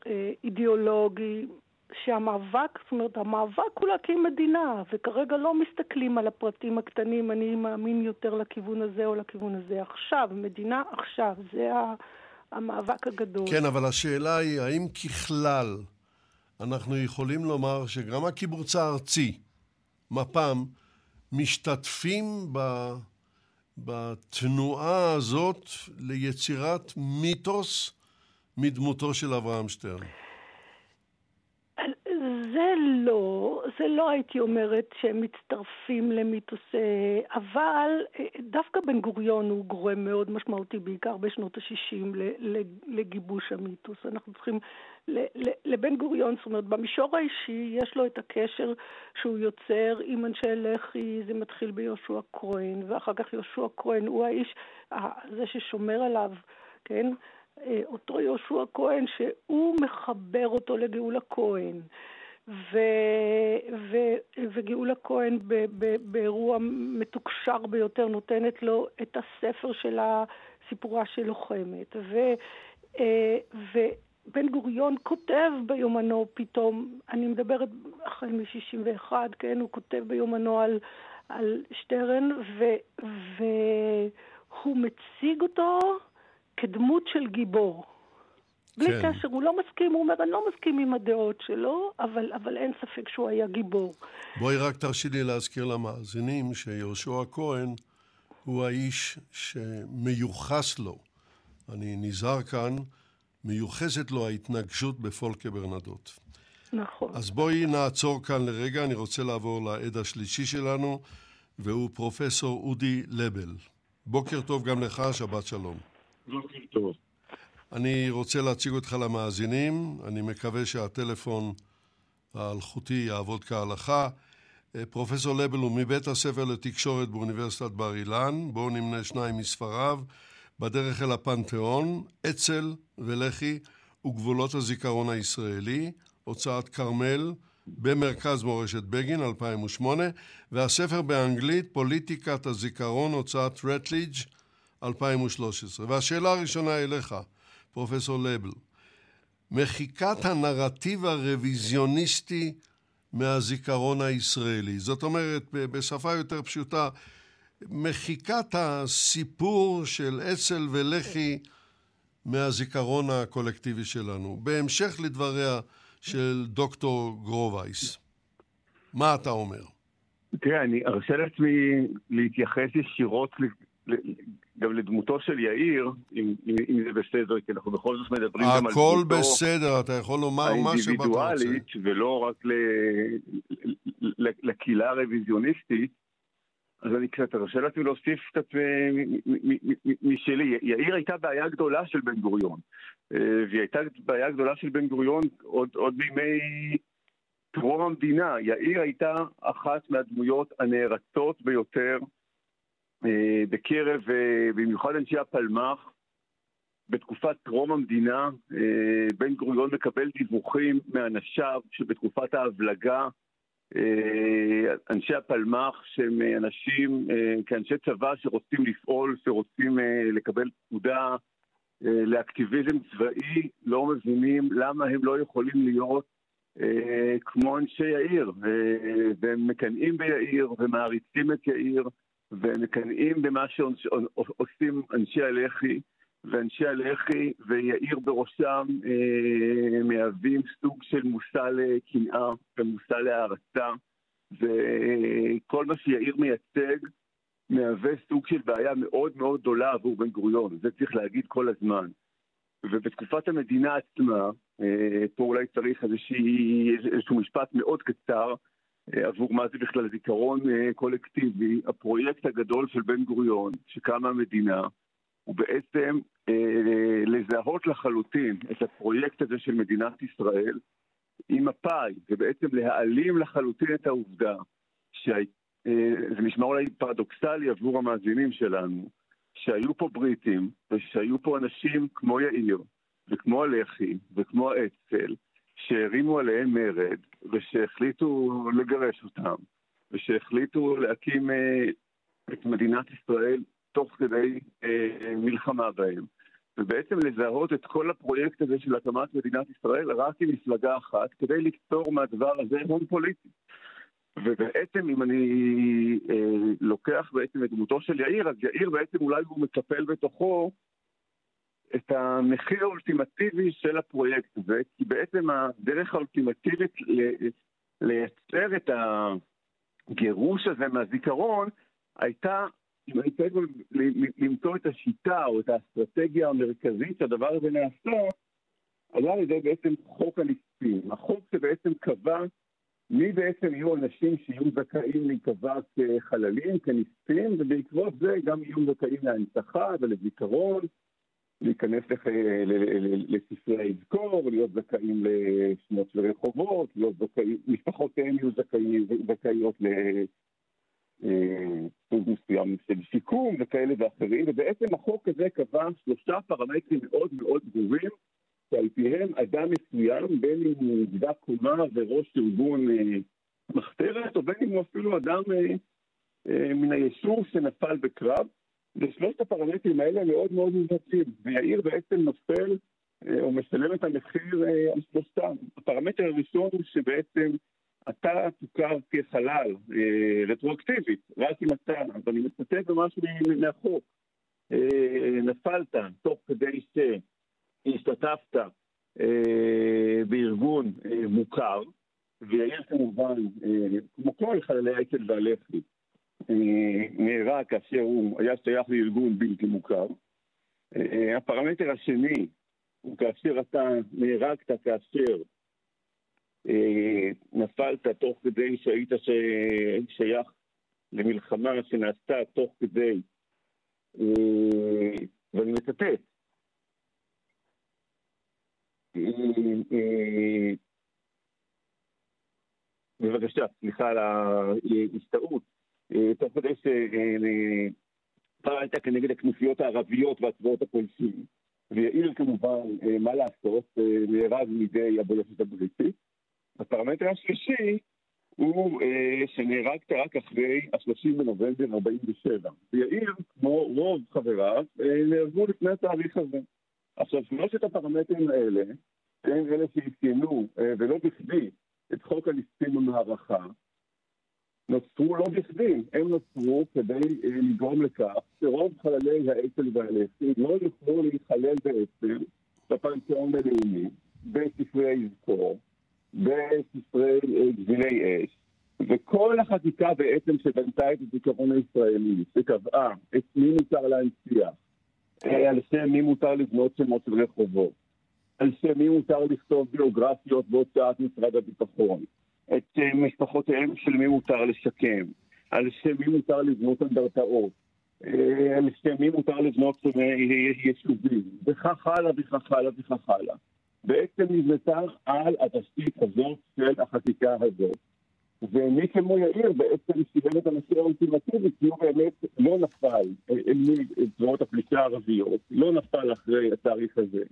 אה, אידיאולוגי, שהמאבק, זאת אומרת, המאבק הוא להקים מדינה, וכרגע לא מסתכלים על הפרטים הקטנים, אני מאמין יותר לכיוון הזה או לכיוון הזה. עכשיו, מדינה עכשיו, זה המאבק הגדול. כן, אבל השאלה היא, האם ככלל אנחנו יכולים לומר שגם הקיבוץ הארצי, מפ"ם, משתתפים ב, בתנועה הזאת ליצירת מיתוס מדמותו של אברהם שטרן? זה לא, זה לא הייתי אומרת שהם מצטרפים למיתוס, אבל אה, דווקא בן גוריון הוא גורם מאוד משמעותי, בעיקר בשנות ה-60, לגיבוש המיתוס. אנחנו צריכים, לבן גוריון, זאת אומרת, במישור האישי יש לו את הקשר שהוא יוצר עם אנשי לח"י, זה מתחיל ביהושע כהן, ואחר כך יהושע כהן הוא האיש, זה ששומר עליו, כן? אה, אותו יהושע כהן, שהוא מחבר אותו לגאולה כהן. ו, ו, וגאולה כהן ב, ב, באירוע מתוקשר ביותר נותנת לו את הספר של הסיפורה של לוחמת. ו, אה, ובן גוריון כותב ביומנו פתאום, אני מדברת החל מ-61, כן, הוא כותב ביומנו על, על שטרן, ו, והוא מציג אותו כדמות של גיבור. בלי כן. קשר, הוא לא מסכים, הוא אומר, אני לא מסכים עם הדעות שלו, אבל, אבל אין ספק שהוא היה גיבור. בואי רק תרשי לי להזכיר למאזינים שיהושע כהן הוא האיש שמיוחס לו, אני נזהר כאן, מיוחסת לו ההתנגשות בפולקה ברנדות. נכון. אז בואי נעצור כאן לרגע, אני רוצה לעבור לעד השלישי שלנו, והוא פרופסור אודי לבל. בוקר טוב גם לך, שבת שלום. בוקר טוב. אני רוצה להציג אותך למאזינים, אני מקווה שהטלפון האלחוטי יעבוד כהלכה. אה, פרופסור לבל הוא מבית הספר לתקשורת באוניברסיטת בר אילן, בואו נמנה שניים מספריו, בדרך אל הפנתיאון, אצ"ל ולח"י וגבולות הזיכרון הישראלי, הוצאת כרמל, במרכז מורשת בגין, 2008, והספר באנגלית, פוליטיקת הזיכרון, הוצאת רטליג', 2013. והשאלה הראשונה אליך, פרופסור לבל, מחיקת הנרטיב הרוויזיוניסטי מהזיכרון הישראלי. זאת אומרת, בשפה יותר פשוטה, מחיקת הסיפור של אצ"ל ולח"י מהזיכרון הקולקטיבי שלנו. בהמשך לדבריה של דוקטור גרובייס. מה אתה אומר? תראה, אני ארשה לעצמי להתייחס ישירות גם לדמותו של יאיר, אם, אם זה בסדר, כי אנחנו בכל זאת מדברים גם על דמותו... הכל בסדר, אתה יכול לומר מה שאתה רוצה. האינדיבידואלית, ולא רק לקהילה הרוויזיוניסטית, אז אני קצת ארשה לעצמי להוסיף קצת משלי. יאיר הייתה בעיה גדולה של בן גוריון, אה, והיא הייתה בעיה גדולה של בן גוריון עוד, עוד בימי טרום המדינה. יאיר הייתה אחת מהדמויות הנערצות ביותר בקרב, אה, במיוחד אנשי הפלמ"ח, בתקופת טרום המדינה, אה, בן גוריון מקבל דיווחים מאנשיו שבתקופת ההבלגה אנשי הפלמ"ח שהם אנשים, כאנשי צבא שרוצים לפעול, שרוצים לקבל פקודה לאקטיביזם צבאי, לא מבינים למה הם לא יכולים להיות כמו אנשי יאיר, והם מקנאים ביאיר ומעריצים את יאיר. ומקנאים במה שעושים אנשי הלח"י, ואנשי הלח"י ויאיר בראשם אה, מהווים סוג של מושא לקנאה ומושא להערצה, וכל מה שיאיר מייצג מהווה סוג של בעיה מאוד מאוד גדולה עבור בן גוריון, זה צריך להגיד כל הזמן. ובתקופת המדינה עצמה, אה, פה אולי צריך איזשהו משפט מאוד קצר עבור מה זה בכלל זיכרון קולקטיבי, הפרויקט הגדול של בן גוריון, שקמה המדינה, הוא בעצם אה, לזהות לחלוטין את הפרויקט הזה של מדינת ישראל עם מפא"י, ובעצם להעלים לחלוטין את העובדה, שזה אה, נשמע אולי פרדוקסלי עבור המאזינים שלנו, שהיו פה בריטים, ושהיו פה אנשים כמו יאיר, וכמו הלח"י, וכמו האצ"ל, שהרימו עליהם מרד, ושהחליטו לגרש אותם, ושהחליטו להקים אה, את מדינת ישראל תוך כדי אה, מלחמה בהם. ובעצם לזהות את כל הפרויקט הזה של הקמת מדינת ישראל רק עם מפלגה אחת, כדי לקצור מהדבר הזה הון פוליטי. ובעצם אם אני אה, לוקח בעצם את דמותו של יאיר, אז יאיר בעצם אולי הוא מקפל בתוכו את המחיר האולטימטיבי של הפרויקט הזה, כי בעצם הדרך האולטימטיבית לייצר את הגירוש הזה מהזיכרון הייתה אם אני צריך למצוא את השיטה או את האסטרטגיה המרכזית שהדבר הזה נעשה, היה על ידי בעצם חוק הנספים. החוק שבעצם קבע מי בעצם יהיו אנשים שיהיו זכאים להיקבע כחללים, כנספים, ובעקבות זה גם יהיו זכאים להנצחה ולזיכרון, להיכנס. לספרי האזכור, להיות זכאים לשמות של רחובות, להיות זכאים, משפחותיהם יהיו זכאים, זכאיות סוג מסוים של שיקום וכאלה ואחרים, ובעצם החוק הזה קבע שלושה פרמטרים מאוד מאוד ברורים, שעל פיהם אדם מסוים, בין אם הוא נגדה קומה וראש ארגון אה, מחתרת, או בין אם הוא אפילו אדם אה, אה, מן היישוב שנפל בקרב, ושלושת הפרמטרים האלה מאוד מאוד מובהקים, ויאיר בעצם נופל אה, או משלם את המחיר אה, על שלושתם. הפרמטר הראשון הוא שבעצם אתה תוכר כחלל אה, רטרואקטיבית, רק אם אתה, אז אני מצטט ממש מהחוק, נפלת תוך כדי שהשתתפת בארגון מוכר, ויאיר כמובן, כמו כל חללי האצ"ל והלח"י, אה, נהרג כאשר הוא היה שייך לארגון בלתי מוכר. אה, הפרמטר השני הוא כאשר אתה נהרגת כאשר אה, נפלת תוך כדי שהיית שייך למלחמה שנעשתה תוך כדי, אה, ואני מצטט, אה, בבקשה, סליחה על ההסתעות, תוך כדי שפעלת כנגד הכנופיות הערביות והצבאות הפולשים. ויאיר כמובן, מה לעשות, נהרג מידי הבולשת הבריטית. הפרמטר השלישי הוא אה, שנהרגת רק אחרי ה-30 בנובמבר 47. ויאיר, כמו רוב חבריו, אה, נהרגו לפני התאריך הזה. עכשיו, שלושת הפרמטרים האלה, הם אלה שאפיינו, אה, ולא בכדי, את חוק הנספים במערכה, נוצרו לא בכדי, הם נוצרו כדי אה, לגרום לכך שרוב חללי האצ"ל והלח"י לא יוכלו להיכלל בעצם בפנתיאון הלאומי, בספרי הזכור, בספרי אה, גבילי אש, וכל החקיקה בעצם שבנתה את הזיכרון הישראלי, שקבעה את מי מותר להנציח, אה, על שם מי מותר לבנות שמות של רחובות, על שם מי מותר לכתוב ביוגרפיות בהוצאת משרד הביטחון, את אה, משפחותיהם של מי מותר לשקם, על שם מי מותר לבנות אנדרטאות, על שם מי מותר לבנות יישובים, וכך הלאה וכך הלאה וכך הלאה. בעצם נבנתה על התשתית הזאת של החקיקה הזאת. ומי כמו יאיר בעצם סיבל את הנושא האולטימטיבי, כי הוא באמת לא נפל אל מול זרועות הפלישה הערביות, לא נפל אחרי התאריך הזה,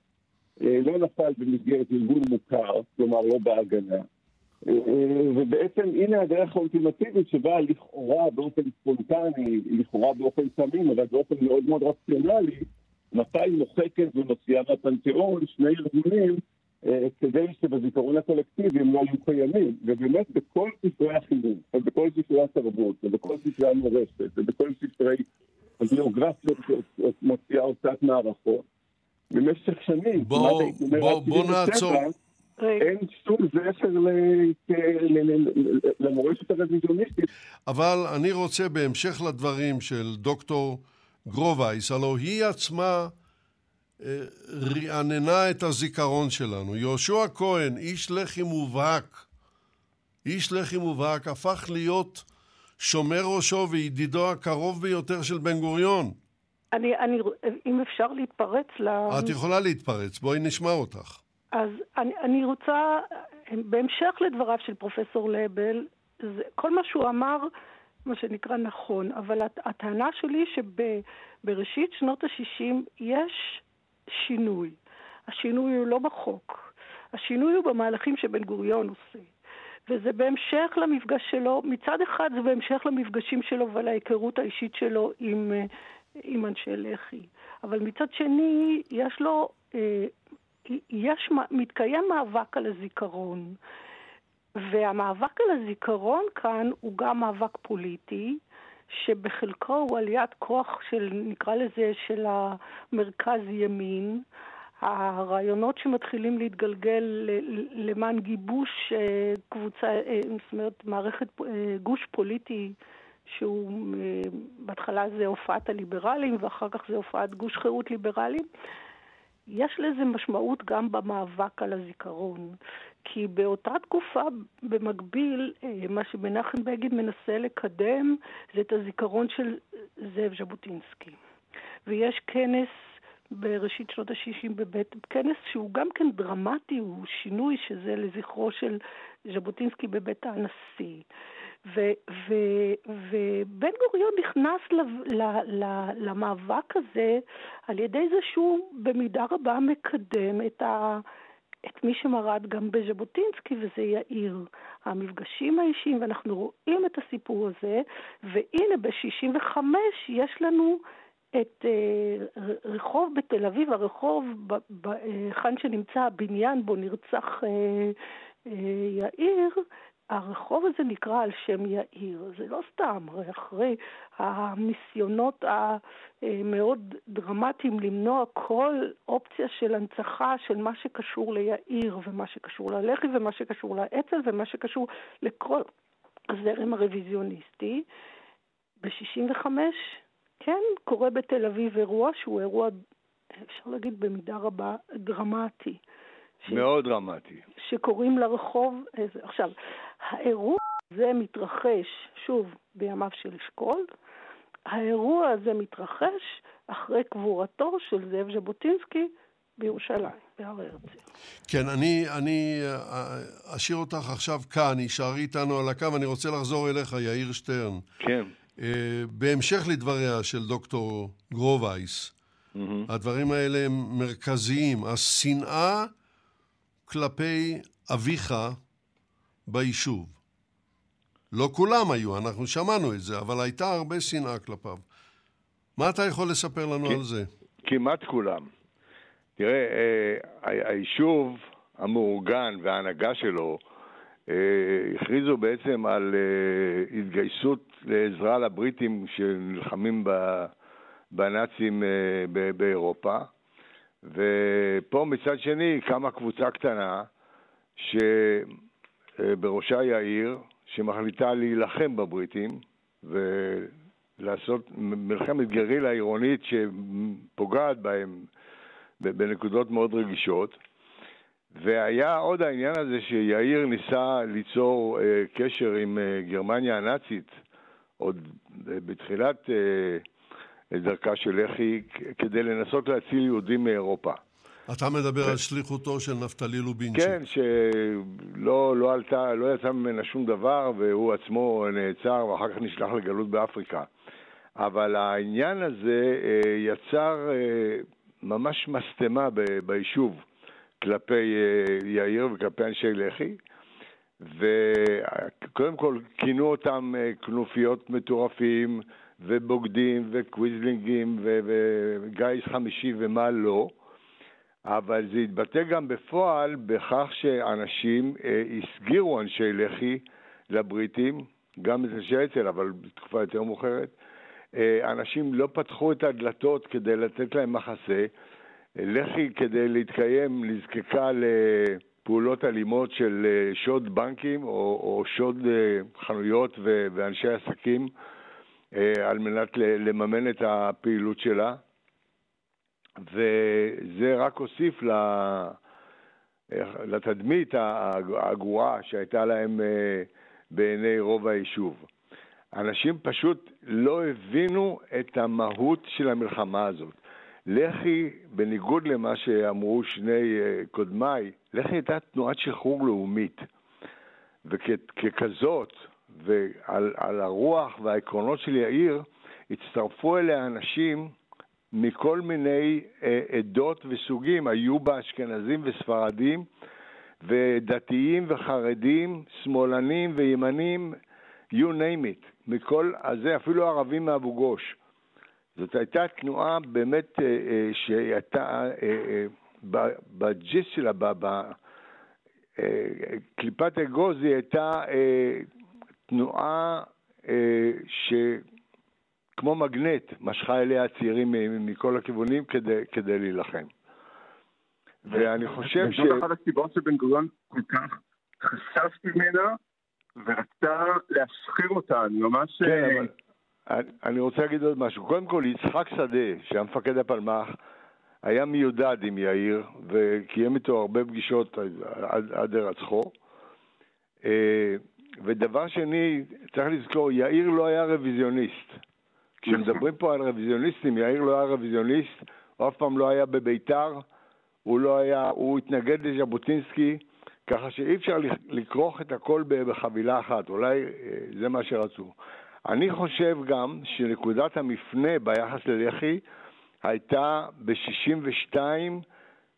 אה, לא נפל במסגרת ארגון מוכר, כלומר לא בהגנה. אה, ובעצם הנה הדרך האולטימטיבית שבה לכאורה באופן ספונטני, לכאורה באופן תמים, אבל באופן מאוד מאוד רציונלי, מתי מוחקת ומוציאה מהפנתיאון שני ארגונים אה, כדי שבזיכרון הקולקטיבי הם לא היו קיימים. ובאמת בכל ספרי החינוך, ובכל ספרי התרבות, ובכל ספרי המורשת, ובכל ספרי הגיאוגרפיות שמוציאה הוצאת מערכות, במשך שנים, בוא, בוא, בוא נעצור. אין שום זכר למורשת הרוויזיוניסטית. אבל אני רוצה, בהמשך לדברים של דוקטור גרובייס, הלוא היא עצמה אה, רעננה את הזיכרון שלנו. יהושע כהן, איש לחי מובהק, איש לחי מובהק, הפך להיות שומר ראשו וידידו הקרוב ביותר של בן גוריון. אני, אני, אם אפשר להתפרץ ל... את יכולה להתפרץ, בואי נשמע אותך. אז אני, אני רוצה, בהמשך לדבריו של פרופסור לבל, זה, כל מה שהוא אמר, מה שנקרא נכון, אבל הטענה שלי שבראשית שנות ה-60 יש שינוי. השינוי הוא לא בחוק, השינוי הוא במהלכים שבן גוריון עושה. וזה בהמשך למפגש שלו, מצד אחד זה בהמשך למפגשים שלו ולהיכרות האישית שלו עם, עם אנשי לח"י. אבל מצד שני, יש לו, אה, יש, מתקיים מאבק על הזיכרון. והמאבק על הזיכרון כאן הוא גם מאבק פוליטי, שבחלקו הוא עליית כוח של, נקרא לזה, של המרכז ימין. הרעיונות שמתחילים להתגלגל למען גיבוש אה, קבוצה, אה, זאת אומרת, מערכת, אה, גוש פוליטי שהוא, בהתחלה זה הופעת הליברלים ואחר כך זה הופעת גוש חירות ליברלים. יש לזה משמעות גם במאבק על הזיכרון. כי באותה תקופה, במקביל, מה שמנחם בגין מנסה לקדם זה את הזיכרון של זאב ז'בוטינסקי. ויש כנס בראשית שנות ה-60 בבית, כנס שהוא גם כן דרמטי, הוא שינוי שזה לזכרו של ז'בוטינסקי בבית הנשיא. ובן גוריון נכנס ל, ל, ל, למאבק הזה על ידי זה שהוא במידה רבה מקדם את, ה, את מי שמרד גם בז'בוטינסקי, וזה יאיר. המפגשים האישיים, ואנחנו רואים את הסיפור הזה, והנה ב-65 יש לנו את אה, רחוב בתל אביב, הרחוב היכן שנמצא הבניין בו נרצח אה, אה, יאיר, הרחוב הזה נקרא על שם יאיר. זה לא סתם, אחרי הניסיונות המאוד דרמטיים למנוע כל אופציה של הנצחה של מה שקשור ליאיר ומה שקשור ללח"י ומה שקשור לאצ"ל ומה שקשור לכל הזרם הרוויזיוניסטי, ב-65 כן קורה בתל אביב אירוע שהוא אירוע, אפשר להגיד במידה רבה, דרמטי. ש... מאוד דרמטי. שקוראים לרחוב, איזה... עכשיו, האירוע הזה מתרחש, שוב, בימיו של אשכול, האירוע הזה מתרחש אחרי קבורתו של זאב ז'בוטינסקי בירושלים, בהר הרצל. כן, אני, אני אה, אשאיר אותך עכשיו כאן, הישארי איתנו על הקו, אני רוצה לחזור אליך, יאיר שטרן. כן. אה, בהמשך לדבריה של דוקטור גרובייס, אהמ. הדברים האלה הם מרכזיים. השנאה כלפי אביך ביישוב. לא כולם היו, אנחנו שמענו את זה, אבל הייתה הרבה שנאה כלפיו. מה אתה יכול לספר לנו כ- על זה? כמעט כולם. תראה, אה, היישוב המאורגן וההנהגה שלו אה, הכריזו בעצם על אה, התגייסות לעזרה לבריטים שנלחמים בנאצים אה, באירופה. ופה מצד שני קמה קבוצה קטנה שבראשה יאיר, שמחליטה להילחם בבריטים ולעשות מלחמת גרילה עירונית שפוגעת בהם בנקודות מאוד רגישות. והיה עוד העניין הזה שיאיר ניסה ליצור אה, קשר עם אה, גרמניה הנאצית, עוד בתחילת אה, דרכה של לח"י, כדי לנסות להציל יהודים מאירופה. אתה מדבר. על שליחותו של נפתלי לובינצ'יק. כן, שלא לא עלתה, לא יצא ממנה שום דבר, והוא עצמו נעצר ואחר כך נשלח לגלות באפריקה. אבל העניין הזה אה, יצר אה, ממש משטמה ביישוב. כלפי אה, יאיר וכלפי אנשי לח"י, וקודם כל כינו אותם כנופיות מטורפים ובוגדים וקוויזלינגים וגיס חמישי ומה לא, אבל זה התבטא גם בפועל בכך שאנשים אה, הסגירו אנשי לח"י לבריטים, גם אנשי האצ"ל, אבל בתקופה יותר מאוחרת. אנשים לא פתחו את הדלתות כדי לתת להם מחסה, לח"י כדי להתקיים נזקקה לפעולות אלימות של אה, שוד בנקים או, או שוד אה, חנויות ואנשי עסקים אה, על מנת לממן את הפעילות שלה. וזה רק הוסיף לתדמית הגרועה שהייתה להם אה, בעיני רוב היישוב. אנשים פשוט לא הבינו את המהות של המלחמה הזאת. לח"י, בניגוד למה שאמרו שני אה, קודמיי, לח"י הייתה תנועת שחרור לאומית. וככזאת, ועל הרוח והעקרונות של יאיר, הצטרפו אליה אנשים מכל מיני אה, עדות וסוגים, היו בה אשכנזים וספרדים, ודתיים וחרדים, שמאלנים וימנים, you name it, מכל הזה, אפילו ערבים מאבו גוש. זאת הייתה תנועה באמת אה, אה, שהייתה בג'יסט שלה, בקליפת אגוז, היא הייתה תנועה ש... כמו מגנט, משכה אליה הצעירים מכל הכיוונים כדי, כדי להילחם. ואני חושב ש... זאת אחת הסיבות שבן גוריון כל כך חשש ממנה ורצה להשחיר אותה, אני ממש... כן, אה, אבל אני רוצה להגיד עוד משהו. קודם כל, יצחק שדה, שהיה מפקד הפלמ"ח, היה מיודד עם יאיר, וקיים איתו הרבה פגישות עד, עד. אה, ודבר שני, צריך לזכור, יאיר לא היה רוויזיוניסט. כשמדברים פה על רוויזיוניסטים, יאיר לא היה רוויזיוניסט, הוא אף פעם לא היה בביתר, הוא לא היה, הוא התנגד לז'בוטינסקי, ככה שאי אפשר לכרוך את הכל בחבילה אחת, אולי אה, זה מה שרצו. אני חושב גם שנקודת המפנה ביחס ללח"י הייתה ב-62,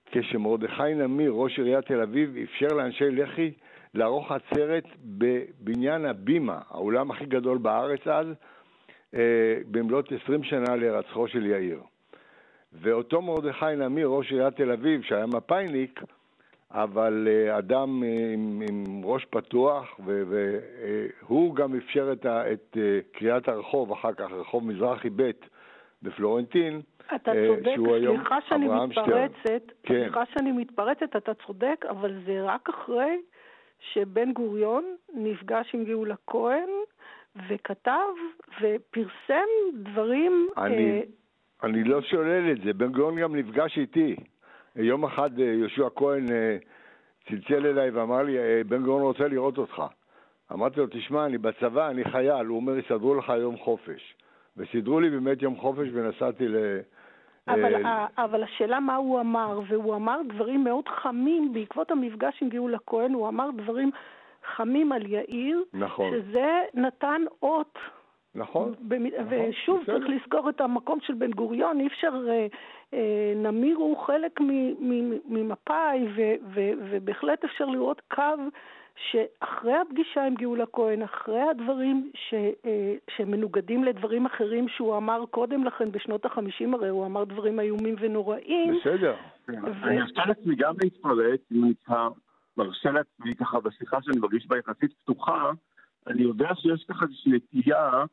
כשמרדכי נמיר, ראש עיריית תל אביב, אפשר לאנשי לח"י לערוך עצרת בבניין הבימה, האולם הכי גדול בארץ אז, אה, במלאת 20 שנה להירצחו של יאיר. ואותו מרדכי נמיר, ראש עיריית תל אביב, שהיה מפאיניק, אבל אה, אדם עם, עם ראש פתוח, והוא גם אפשר את, ה, את אה, קריאת הרחוב, אחר כך רחוב מזרחי ב' בפלורנטין, אתה צודק, סליחה שאני מתפרצת, כן. סליחה שאני מתפרצת, אתה צודק, אבל זה רק אחרי שבן גוריון נפגש עם גאולה כהן וכתב ופרסם דברים... אני, uh... אני לא שולל את זה, בן גוריון גם נפגש איתי. יום אחד אה, יהושע כהן אה, צלצל אליי ואמר לי, בן גוריון רוצה לראות אותך. אמרתי לו, תשמע, אני בצבא, אני חייל. הוא אומר, יסדרו לך יום חופש. וסידרו לי באמת יום חופש ונסעתי ל... אבל, אבל השאלה מה הוא אמר, והוא אמר דברים מאוד חמים בעקבות המפגש עם גאולה כהן, הוא אמר דברים חמים על יאיר, נכון. שזה נתן אות. נכון. במ... נכון. ושוב, בסדר. צריך לזכור את המקום של בן גוריון, אי אפשר, אה, אה, נמיר הוא חלק ממפא"י, ובהחלט אפשר לראות קו שאחרי הפגישה עם גאולה כהן, אחרי הדברים ש, אה, שמנוגדים לדברים אחרים שהוא אמר קודם לכן, בשנות החמישים הרי הוא אמר דברים איומים ונוראים. בסדר. ו... אני ארשה לעצמי גם להתפרץ, אם אני מרשה לעצמי ככה בשיחה שאני מרגיש בה יחסית פתוחה, אני יודע שיש ככה איזושהי נטייה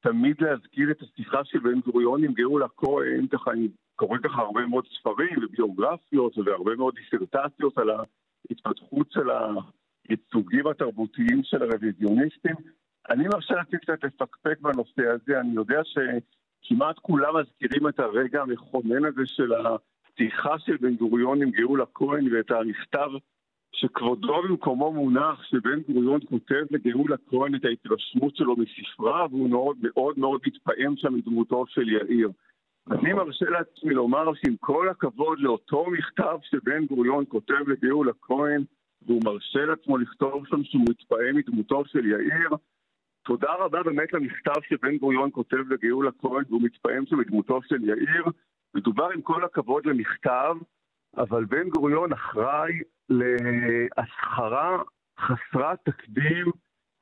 תמיד להזכיר את השיחה של בן גוריון עם גאולה כהן, ככה אני קורא ככה הרבה מאוד ספרים וביוגרפיות והרבה מאוד דיסרטציות על ההתפתחות של הייצוגים התרבותיים של הרוויזיוניסטים. אני מרשה לעצמי קצת לפקפק בנושא הזה, אני יודע שכמעט כולם מזכירים את הרגע המכונן הזה של הפתיחה של בן גוריון עם גאולה כהן ואת המכתב שכבודו במקומו מונח, שבן גוריון כותב לגאולה כהן את ההתרשמות שלו מספרה, והוא מאוד מאוד מאוד מתפעם שם מדמותו של יאיר. אני מרשה לעצמי לומר שעם כל הכבוד לאותו מכתב שבן גוריון כותב לגאולה כהן, והוא מרשה לעצמו לכתוב שם שהוא מתפעם מדמותו של יאיר, תודה רבה באמת למכתב שבן גוריון כותב לגאולה כהן והוא מתפעם שם מדמותו של יאיר. מדובר עם כל הכבוד למכתב, אבל בן גוריון אחראי להסחרה חסרת תקדים,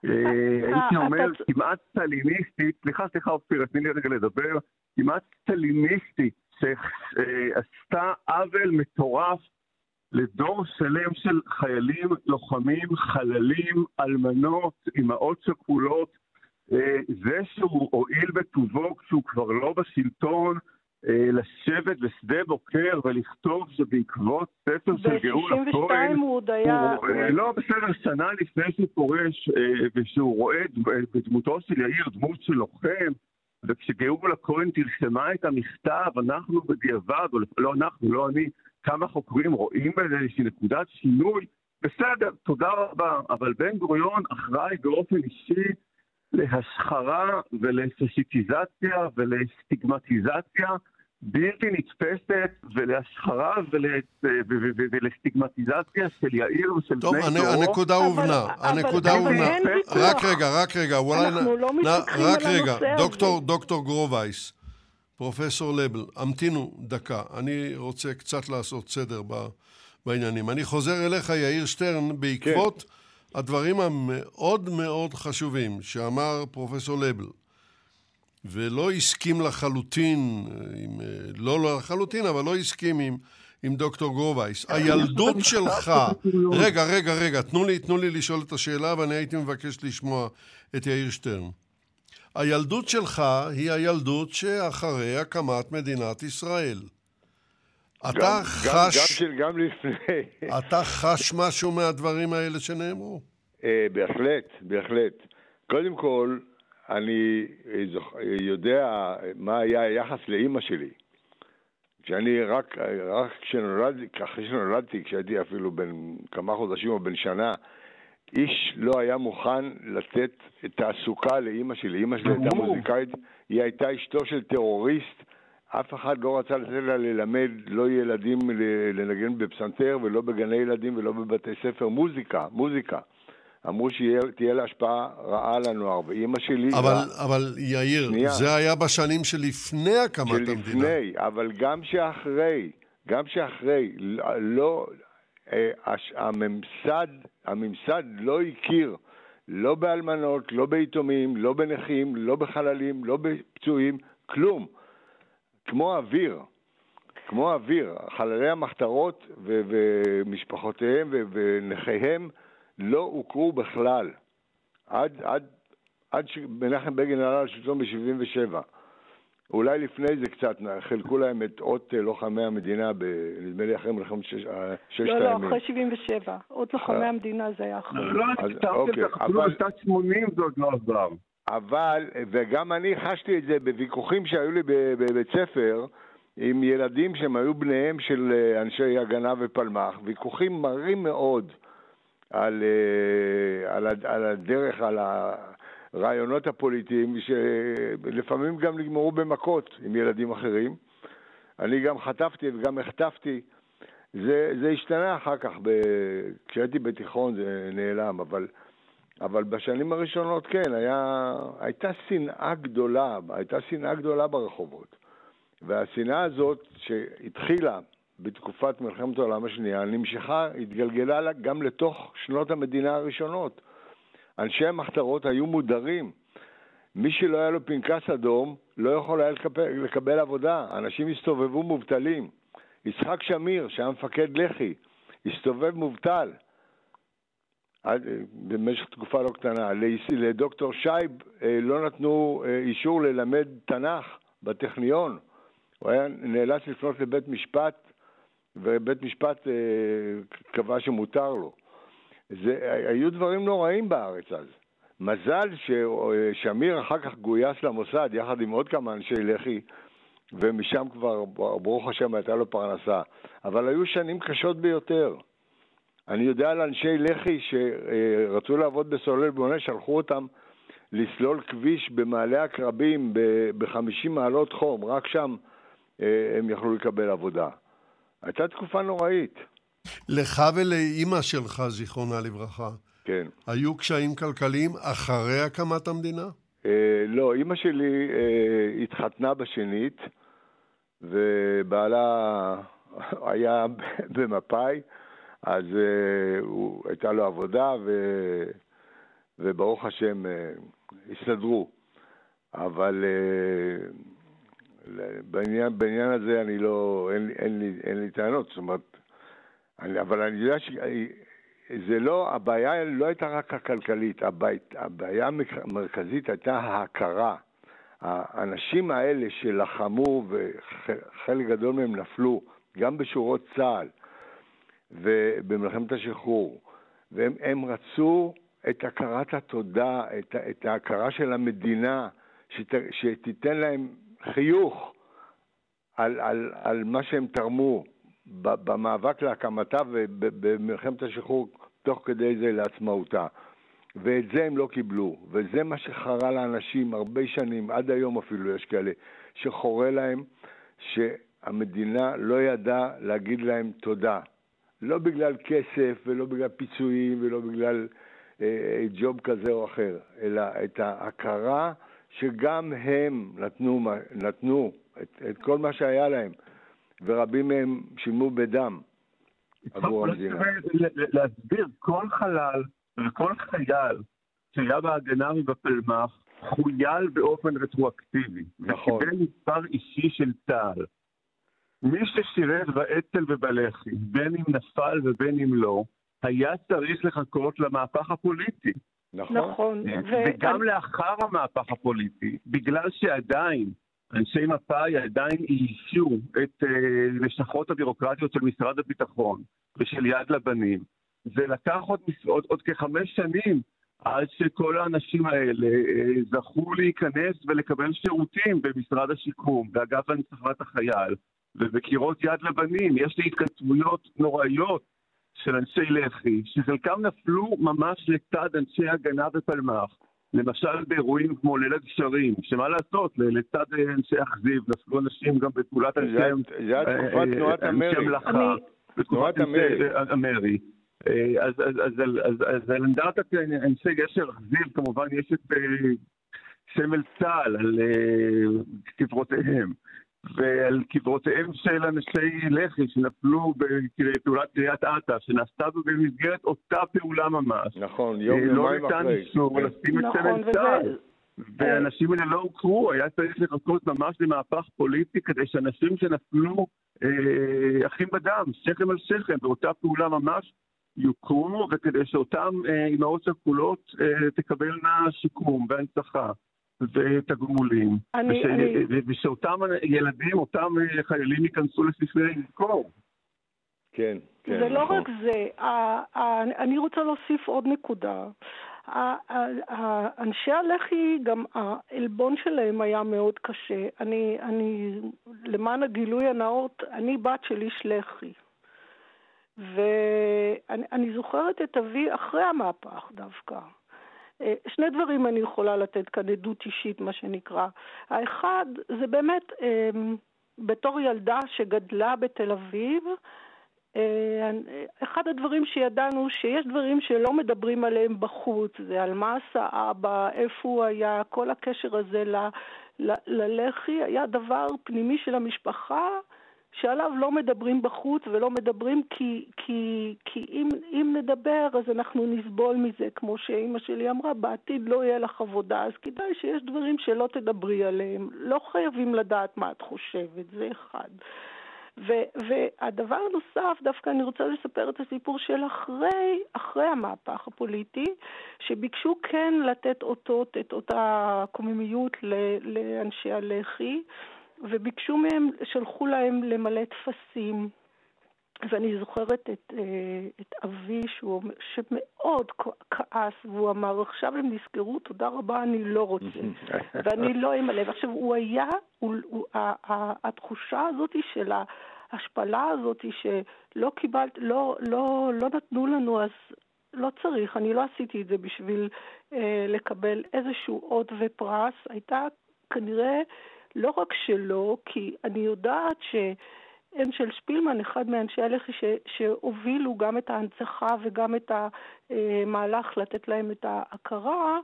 אה, הייתי אומר כמעט סטליניסטית, סליחה, סליחה אופיר, תני לי רגע לדבר, כמעט סטליניסטית, שעשתה עוול מטורף לדור שלם של חיילים, לוחמים, חללים, אלמנות, אימהות שכולות. אה, זה שהוא הואיל בטובו כשהוא כבר לא בשלטון, אה, לשבת בשדה בוקר ולכתוב שבעקבות ספר של גאולה כהן... ב-62 הוא עוד היה... אה, לא, בסדר, שנה לפני שהוא פורש, ושהוא רואה בדמותו של יאיר דמות של לוחם, וכשגאולה כהן תרשמה את המכתב, אנחנו בדיעבד, או לא אנחנו, לא אני, כמה חוקרים רואים בזה איזושהי נקודת שינוי, בסדר, תודה רבה, אבל בן גוריון אחראי באופן אישי להשחרה ולפשיטיזציה ולסטיגמטיזציה בלתי נתפסת ולהשחרה ולסטיגמטיזציה של יאיר ושל טוב, בני דורו. הנקודה הובנה, הנקודה הובנה. רק רגע, רק רגע. אנחנו לא מתווכחים רק על רגע, הנושא הזה. דוקטור, דוקטור גרובייס, פרופסור לבל, המתינו דקה, אני רוצה קצת לעשות סדר ב, בעניינים. אני חוזר אליך, יאיר שטרן, בעקבות כן. הדברים המאוד מאוד חשובים שאמר פרופסור לבל. ולא הסכים לחלוטין, עם, לא לא לחלוטין, אבל לא הסכים עם, עם דוקטור גרובייס. הילדות שלך, רגע, רגע, רגע, תנו לי, תנו לי לשאול את השאלה ואני הייתי מבקש לשמוע את יאיר שטרן. הילדות שלך היא הילדות שאחרי הקמת מדינת ישראל. אתה גם, גם, גם, חש, של, גם לפני. אתה חש משהו מהדברים האלה שנאמרו? אה, בהחלט, בהחלט. קודם כל, אני אה, זוכ- אה, יודע מה היה היחס לאימא שלי. כשאני רק, רק כשנולדתי, אחרי שנולדתי, כשהייתי אפילו בן כמה חודשים או בן שנה, איש לא היה מוכן לתת תעסוקה לאימא שלי. אימא שלי הייתה. מוזיקאית, היא הייתה אשתו של טרוריסט. אף אחד לא רצה לתת לה ללמד לא ילדים לנגן בפסנתר ולא בגני ילדים ולא בבתי ספר. מוזיקה, מוזיקה. אמרו שתהיה לה השפעה רעה על הנוער, ואימא שלי... אבל, אבל יאיר, שנייה. זה היה בשנים שלפני הקמת המדינה. שלפני, אבל גם שאחרי, גם שאחרי, לא, אה, הש- הממסד, הממסד לא הכיר לא באלמנות, לא ביתומים, לא בנכים, לא בחללים, לא בפצועים, כלום. כמו אוויר, כמו אוויר. חללי המחתרות ו- ומשפחותיהם ו- ונכיהם לא הוכרו בכלל. עד, עד, עד שמנחם בגין עלה לשלטון ב-77. אולי לפני זה קצת, חילקו להם את אות אה, לוחמי המדינה, ב, נדמה לי אחרי מלחמת שש- אה, ששת לא, לא, הימים. אחרי 77. עוד לוחמי המדינה זה היה אחרי. לא, אז, אני אוקיי, כתבתי אפילו אבל- בשנת 80 זה עוד לא עזר. אבל, וגם אני חשתי את זה בוויכוחים שהיו לי בבית ספר עם ילדים שהם היו בניהם של אה, אנשי הגנה ופלמ"ח, ויכוחים מרים מאוד על, אה, על, ה- על הדרך, על הרעיונות הפוליטיים, שלפעמים גם נגמרו במכות עם ילדים אחרים. אני גם חטפתי וגם החטפתי. זה, זה השתנה אחר כך, ב... כשהייתי בתיכון זה נעלם, אבל, אבל בשנים הראשונות כן, היה, הייתה שנאה גדולה, הייתה שנאה גדולה ברחובות. והשנאה הזאת שהתחילה בתקופת מלחמת העולם השנייה, נמשכה, התגלגלה לה גם לתוך שנות המדינה הראשונות. אנשי המחתרות היו מודרים. מי שלא היה לו פנקס אדום לא יכול היה לקבל, לקבל עבודה. אנשים הסתובבו מובטלים. יצחק שמיר, שהיה מפקד לח"י, הסתובב מובטל עד, אה, במשך תקופה לא קטנה. לדוקטור שייב אה, לא נתנו אה, אישור ללמד תנ"ך בטכניון. הוא היה נאלץ לפנות לבית משפט, ובית משפט קבע שמותר לו. זה, היו דברים נוראים בארץ אז. מזל ששמיר אחר כך גויס למוסד יחד עם עוד כמה אנשי לח"י, ומשם כבר, ברוך השם, הייתה לו פרנסה. אבל היו שנים קשות ביותר. אני יודע על אנשי לח"י שרצו לעבוד בסולל בונה, שלחו אותם לסלול כביש במעלה עקרבים ב-50 מעלות חום, רק שם אה, הם יכלו לקבל עבודה. הייתה תקופה נוראית. לך ולאימא שלך, זיכרונה לברכה, כן. היו קשיים כלכליים אחרי הקמת המדינה? אה, לא, אימא שלי אה, התחתנה בשנית, ובעלה היה במפא"י, אז אה, הוא, הייתה לו עבודה, ו, וברוך השם אה, הסתדרו. אבל אה, בעניין, בעניין הזה אני לא, אין, אין, לי, אין לי טענות, זאת אומרת, אבל אני יודע שזה לא, הבעיה לא הייתה רק הכלכלית, הבעיה, הבעיה המרכזית הייתה ההכרה. האנשים האלה שלחמו וחלק גדול מהם נפלו, גם בשורות צה"ל ובמלחמת השחרור, והם הם רצו את הכרת התודה, את, את ההכרה של המדינה, שת, שתיתן להם חיוך על, על, על מה שהם תרמו במאבק להקמתה ובמלחמת השחרור תוך כדי זה לעצמאותה. ואת זה הם לא קיבלו, וזה מה שחרה לאנשים הרבה שנים, עד היום אפילו יש כאלה, שחורה להם שהמדינה לא ידעה להגיד להם תודה. לא בגלל כסף ולא בגלל פיצויים ולא בגלל אה, ג'וב כזה או אחר, אלא את ההכרה שגם הם נתנו, נתנו את, את כל מה שהיה להם, ורבים מהם שילמו בדם עבור המדינה. להסביר, כל חלל וכל חייל שהיה בהגנה ובפלמ"ח חוייל באופן רטרואקטיבי. נכון. וקיבל מספר אישי של צה"ל. מי ששירת באצ"ל ובלח"י, בין אם נפל ובין אם לא, היה צריך לחכות למהפך הפוליטי. נכון. נכון. וגם ו... לאחר המהפך הפוליטי, בגלל שעדיין אנשי מפא"י עדיין איישו את uh, לשכות הבירוקרטיות של משרד הביטחון ושל יד לבנים. זה לקח עוד, עוד, עוד כחמש שנים עד שכל האנשים האלה uh, זכו להיכנס ולקבל שירותים במשרד השיקום, באגף הנצחת החייל ובקירות יד לבנים. יש לי התכתבויות נוראיות של אנשי לח"י, שחלקם נפלו ממש לצד אנשי הגנה ופלמ"ח. למשל באירועים כמו ליל הגשרים, שמה לעשות, לצד אנשי אכזיב, נפלו אנשים גם בפעולת אנשי... זה היה תקופת אה, תנועת המרי. מלאכה. אה, אז על אנדרטת אנשי גשר אכזיב, כמובן יש את אה, סמל צה"ל על ספרותיהם. ועל קברותיהם של אנשי לח"י שנפלו בפעולת קריית אתא, שנעשתה במסגרת אותה פעולה ממש. נכון, יום יומיים אחרי. לא ניתן אישור לשים את נכון, סמל צה"ל. והאנשים האלה לא הוכרו, היה צריך לחכות ממש למהפך פוליטי כדי שאנשים שנפלו אה, אחים בדם, שכם על שכם, באותה פעולה ממש, יוכרו, וכדי שאותן אה, אימהות שכולות אה, תקבלנה שיקום והנצחה. ותגמולים, אני, וש, אני... ושאותם ילדים, אותם חיילים ייכנסו לספרי לזכור. כן, כן. זה לא נכון. רק זה, אני רוצה להוסיף עוד נקודה. אנשי הלח"י, גם העלבון שלהם היה מאוד קשה. אני, אני, למען הגילוי הנאות, אני בת של איש לח"י. ואני זוכרת את אבי אחרי המהפך דווקא. אה, שני דברים אני יכולה לתת כאן עדות אישית, מה שנקרא. האחד, זה באמת, אה, בתור ילדה שגדלה בתל אביב, אה, אחד הדברים שידענו, שיש דברים שלא מדברים עליהם בחוץ, זה על מה עשה אבא, איפה הוא היה, כל הקשר הזה ללח"י היה דבר פנימי של המשפחה. שעליו לא מדברים בחוץ ולא מדברים כי, כי, כי אם, אם נדבר אז אנחנו נסבול מזה, כמו שאימא שלי אמרה, בעתיד לא יהיה לך עבודה, אז כדאי שיש דברים שלא תדברי עליהם. לא חייבים לדעת מה את חושבת, זה אחד. ו- והדבר הנוסף, דווקא אני רוצה לספר את הסיפור של אחרי, אחרי המהפך הפוליטי, שביקשו כן לתת אותות, את אותה קוממיות לאנשי הלח"י. וביקשו מהם, שלחו להם למלא טפסים. ואני זוכרת את, אה, את אבי שהוא, שמאוד כעס, והוא אמר, עכשיו הם נזכרו, תודה רבה, אני לא רוצה. ואני לא אמלא. ועכשיו, הוא היה, הוא, הוא, התחושה הזאת של ההשפלה הזאת, שלא קיבלת, לא, לא, לא נתנו לנו, אז לא צריך, אני לא עשיתי את זה בשביל אה, לקבל איזשהו אות ופרס, הייתה כנראה... לא רק שלא, כי אני יודעת שאנשל שפילמן, אחד מאנשי הלח"י שהובילו גם את ההנצחה וגם את המהלך לתת להם את ההכרה,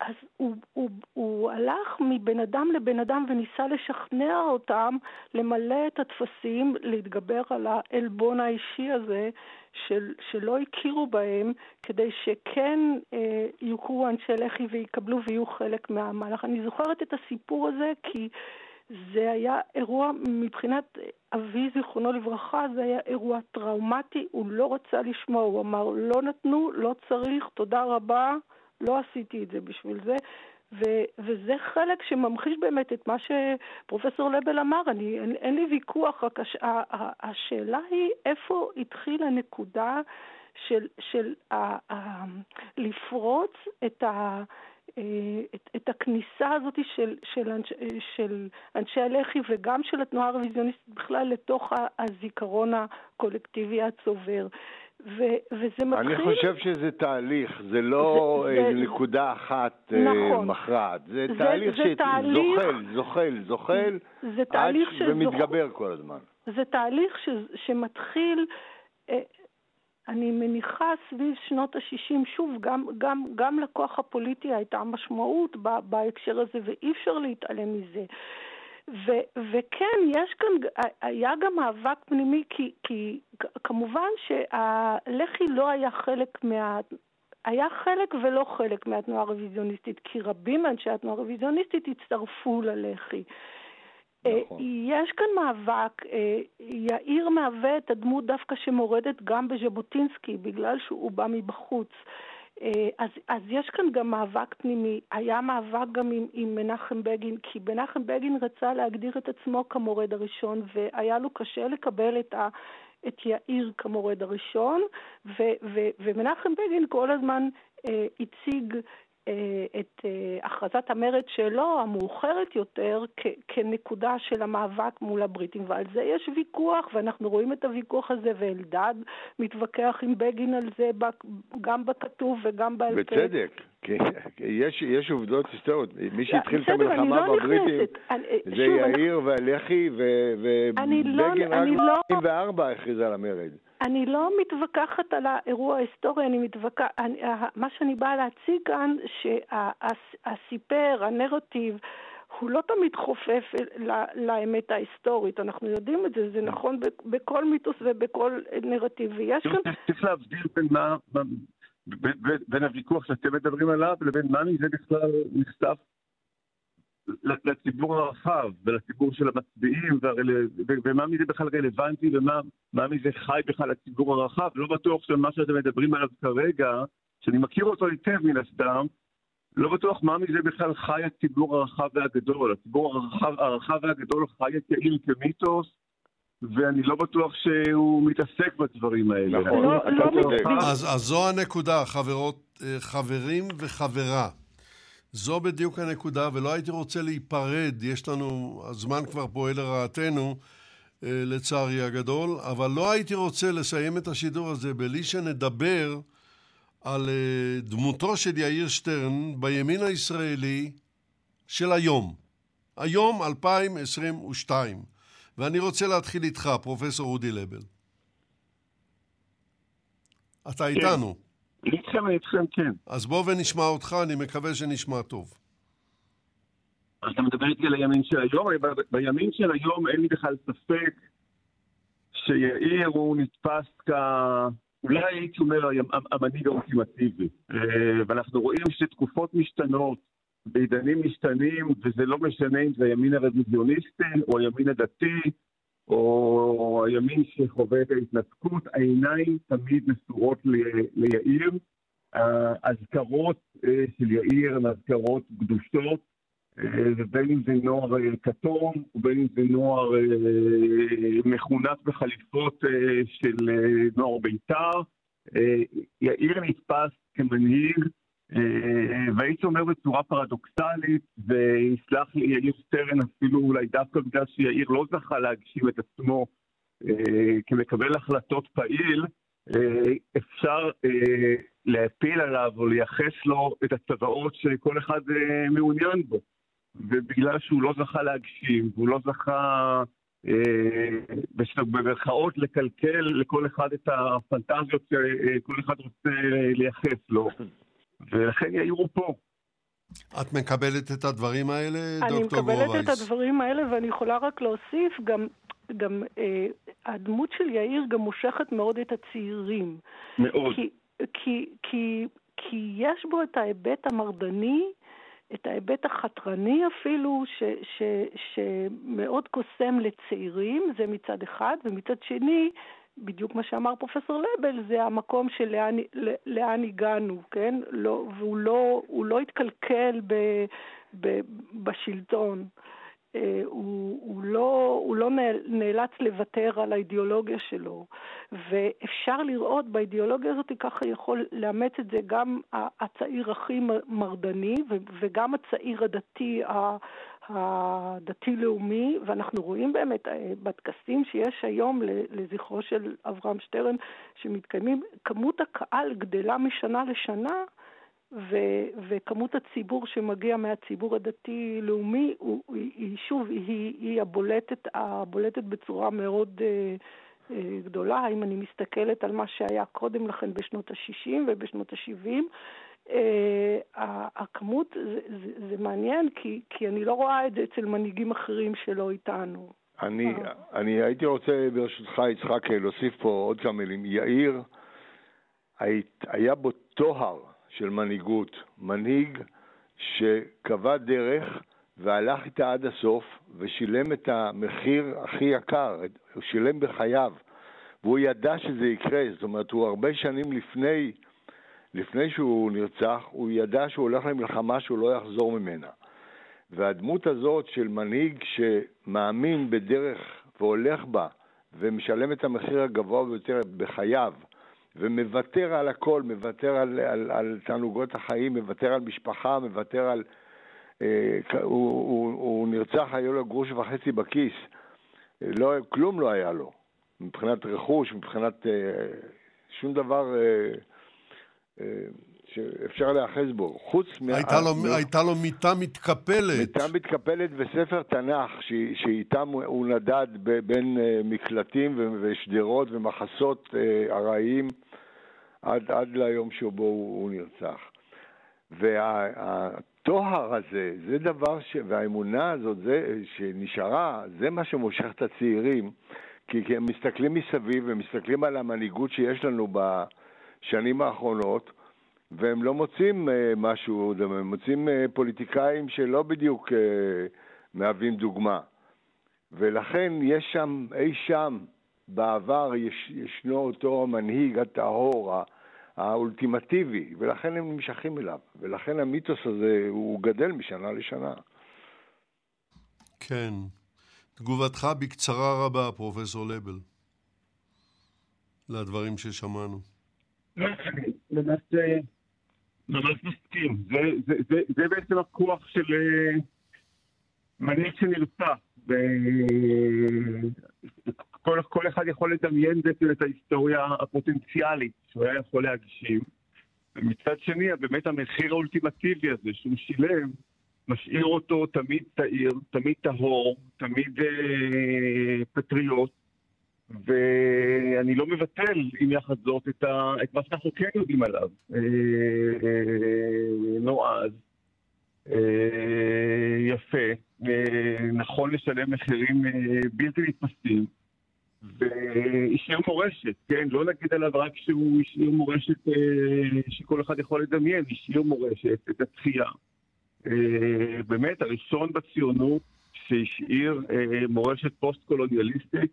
אז הוא, הוא, הוא הלך מבן אדם לבן אדם וניסה לשכנע אותם למלא את הטפסים, להתגבר על העלבון האישי הזה של, שלא הכירו בהם, כדי שכן אה, יוכרו אנשי לח"י ויקבלו ויהיו חלק מהמהלך. אני זוכרת את הסיפור הזה כי זה היה אירוע, מבחינת אבי, זיכרונו לברכה, זה היה אירוע טראומטי, הוא לא רצה לשמוע, הוא אמר, לא נתנו, לא צריך, תודה רבה. לא עשיתי את זה בשביל זה. ו- וזה חלק שממחיש באמת את מה שפרופסור לבל אמר, אני, אין, אין לי ויכוח, רק הש, ה, ה, השאלה היא איפה התחילה הנקודה של, של ה, ה, לפרוץ את, ה, את, את הכניסה הזאת של, של, אנש, של אנשי הלח"י וגם של התנועה הרוויזיוניסטית בכלל לתוך הזיכרון הקולקטיבי הצובר. ו, וזה מתחיל... אני חושב שזה תהליך, זה לא זה, זה, נקודה אחת נכון. מכרעת. זה, זה תהליך שזוחל, זוחל, זוחל, זה תהליך עד ומתגבר כל הזמן. זה תהליך ש, שמתחיל... אני מניחה סביב שנות ה-60, שוב, גם, גם, גם לכוח הפוליטי הייתה משמעות בהקשר הזה, ואי אפשר להתעלם מזה. ו, וכן, יש כאן, היה גם מאבק פנימי, כי, כי כמובן שהלח"י לא היה חלק מה... היה חלק ולא חלק מהתנועה הרוויזיוניסטית, כי רבים מאנשי התנועה הרוויזיוניסטית הצטרפו ללח"י. נכון. יש כאן מאבק, אה, יאיר מהווה את הדמות דווקא שמורדת גם בז'בוטינסקי, בגלל שהוא בא מבחוץ. אה, אז, אז יש כאן גם מאבק פנימי. היה מאבק גם עם, עם מנחם בגין, כי מנחם בגין רצה להגדיר את עצמו כמורד הראשון, והיה לו קשה לקבל את, ה, את יאיר כמורד הראשון, ו, ו, ומנחם בגין כל הזמן אה, הציג את אה, הכרזת המרד שלו, המאוחרת יותר, כנקודה של המאבק מול הבריטים, ועל זה יש ויכוח, ואנחנו רואים את הוויכוח הזה, ואלדד מתווכח עם בגין על זה גם בכתוב וגם בעל פה. בצדק, יש, יש עובדות היסטוריות. מי שהתחיל את המלחמה לא בבריטים זה יאיר והלח"י, ובגין לא, רק ב-1944 לא... הכריז על המרד. אני לא מתווכחת על האירוע ההיסטורי, אני מתווכחת, מה שאני באה להציג כאן, שהסיפר, הנרטיב, הוא לא תמיד חופף לאמת ההיסטורית, אנחנו יודעים את זה, זה נכון בכל מיתוס ובכל נרטיב, ויש כאן... צריך להבדיל בין מה... בין הוויכוח שאתם מדברים עליו לבין מה מזה בכלל נחשף לציבור הרחב ולציבור של המצביעים ומה מזה בכלל רלוונטי ומה מזה חי בכלל לציבור הרחב. לא בטוח שמה שאתם מדברים עליו כרגע, שאני מכיר אותו היטב מן הסתם, לא בטוח מה מזה בכלל חי הציבור הרחב והגדול. הציבור הרחב, הרחב והגדול חי את יאיר כמיתוס, ואני לא בטוח שהוא מתעסק בדברים האלה. נכון, לא, אתה לא צודק. אז זו הנקודה, חברות, אה, חברים וחברה. זו בדיוק הנקודה, ולא הייתי רוצה להיפרד, יש לנו, הזמן כבר פועל לרעתנו, אה, לצערי הגדול, אבל לא הייתי רוצה לסיים את השידור הזה בלי שנדבר על אה, דמותו של יאיר שטרן בימין הישראלי של היום. היום 2022. ואני רוצה להתחיל איתך, פרופסור אודי לבל. אתה כן. איתנו. איתכם, איתכם, כן. אז בוא ונשמע אותך, אני מקווה שנשמע טוב. אתה מדבר איתי על הימין של היום? בימין של היום אין לי בכלל ספק שיאיר הוא נתפס כ... אולי הייתי אומר המנהיג האולטימטיבי. אה, ואנחנו רואים שתקופות משתנות, בעידנים משתנים, וזה לא משנה אם זה הימין הרוויזיוניסטי או הימין הדתי, או הימין שחווה את ההתנתקות, העיניים תמיד נשואות ליאיר. האזכרות אה, של יאיר הן אזכרות קדושות, אה, ובין אם זה נוער אה, כתום, ובין אם זה נוער מכונס בחליפות של נוער בית"ר. יאיר נתפס כמנהיג והייתי אומר בצורה פרדוקסלית, ויסלח לי יאיר שטרן אפילו אולי דווקא בגלל שיאיר לא זכה להגשים את עצמו אה, כמקבל החלטות פעיל, אה, אפשר להפיל עליו או לייחס לו את הצוואות שכל אחד מעוניין בו. ובגלל שהוא לא זכה להגשים, והוא לא זכה במרכאות לקלקל לכל אחד את הפנטזיות שכל אחד רוצה לייחס לו. ולכן יאירו פה. את מקבלת את הדברים האלה, דוקטור גורווייס? אני מקבלת את הדברים האלה, ואני יכולה רק להוסיף, גם, גם אה, הדמות של יאיר גם מושכת מאוד את הצעירים. מאוד. כי, כי, כי, כי יש בו את ההיבט המרדני, את ההיבט החתרני אפילו, ש, ש, שמאוד קוסם לצעירים, זה מצד אחד, ומצד שני, בדיוק מה שאמר פרופסור לבל, זה המקום של לאן, לאן הגענו, כן? לא, והוא לא, לא התקלקל ב, ב, בשלטון. אה, הוא, הוא, לא, הוא לא נאלץ לוותר על האידיאולוגיה שלו. ואפשר לראות באידיאולוגיה הזאת, ככה יכול לאמץ את זה גם הצעיר הכי מרדני וגם הצעיר הדתי הדתי-לאומי, ואנחנו רואים באמת אה, בטקסים שיש היום לזכרו של אברהם שטרן, שמתקיימים, כמות הקהל גדלה משנה לשנה, ו- וכמות הציבור שמגיע מהציבור הדתי-לאומי, היא שוב, היא, היא הבולטת, הבולטת בצורה מאוד uh, uh, גדולה. אם אני מסתכלת על מה שהיה קודם לכן בשנות ה-60 ובשנות ה-70, uh, הכמות, זה, זה, זה מעניין, כי, כי אני לא רואה את זה אצל מנהיגים אחרים שלא איתנו. אני, אני הייתי רוצה, ברשותך, יצחק, להוסיף פה עוד כמה מילים. יאיר, היה בו טוהר. של מנהיגות, מנהיג שקבע דרך והלך איתה עד הסוף ושילם את המחיר הכי יקר, הוא שילם בחייו, והוא ידע שזה יקרה, זאת אומרת, הוא הרבה שנים לפני, לפני שהוא נרצח, הוא ידע שהוא הולך למלחמה שהוא לא יחזור ממנה. והדמות הזאת של מנהיג שמאמין בדרך והולך בה ומשלם את המחיר הגבוה ביותר בחייו, ומוותר על הכל, מוותר על, על, על תענוגות החיים, מוותר על משפחה, מוותר על... אה, הוא, הוא, הוא נרצח, היו לו גרוש וחצי בכיס. לא, כלום לא היה לו, מבחינת רכוש, מבחינת אה, שום דבר אה, שאפשר להיאחז בו. חוץ מה... הייתה לו, מ... הייתה לו מיטה מתקפלת. מיטה מתקפלת וספר תנ"ך, ש... שאיתם הוא נדד בין אה, מקלטים ושדרות ומחסות אה, ארעיים. עד, עד ליום שבו הוא, הוא נרצח. והטוהר הזה, זה דבר ש... והאמונה הזאת זה, שנשארה, זה מה שמושך את הצעירים, כי, כי הם מסתכלים מסביב ומסתכלים על המנהיגות שיש לנו בשנים האחרונות, והם לא מוצאים uh, משהו, הם מוצאים uh, פוליטיקאים שלא בדיוק uh, מהווים דוגמה. ולכן יש שם, אי שם, בעבר יש, ישנו אותו המנהיג הטהור, האולטימטיבי, ולכן הם נמשכים אליו, ולכן המיתוס הזה הוא גדל משנה לשנה. כן. תגובתך בקצרה רבה, פרופסור לבל, לדברים ששמענו. למעשה, ממש מסכים. זה בעצם הכוח של אה, מנהיג שנרצח. כל, כל אחד יכול לדמיין בעצם את ההיסטוריה הפוטנציאלית שהוא היה יכול להגשים. ומצד שני, באמת המחיר האולטימטיבי הזה שהוא שילם, משאיר אותו תמיד צעיר, תמיד טהור, תמיד אה, פטריוט, ואני לא מבטל עם יחד זאת את, ה, את מה שאנחנו כן יודעים עליו. אה, נועז, אה, יפה, אה, נכון לשלם מחירים בלתי נתפסים. והשאיר מורשת, כן? לא נגיד עליו רק שהוא השאיר מורשת שכל אחד יכול לדמיין, השאיר מורשת, את התחייה. באמת, הראשון בציונות שהשאיר מורשת פוסט-קולוניאליסטית,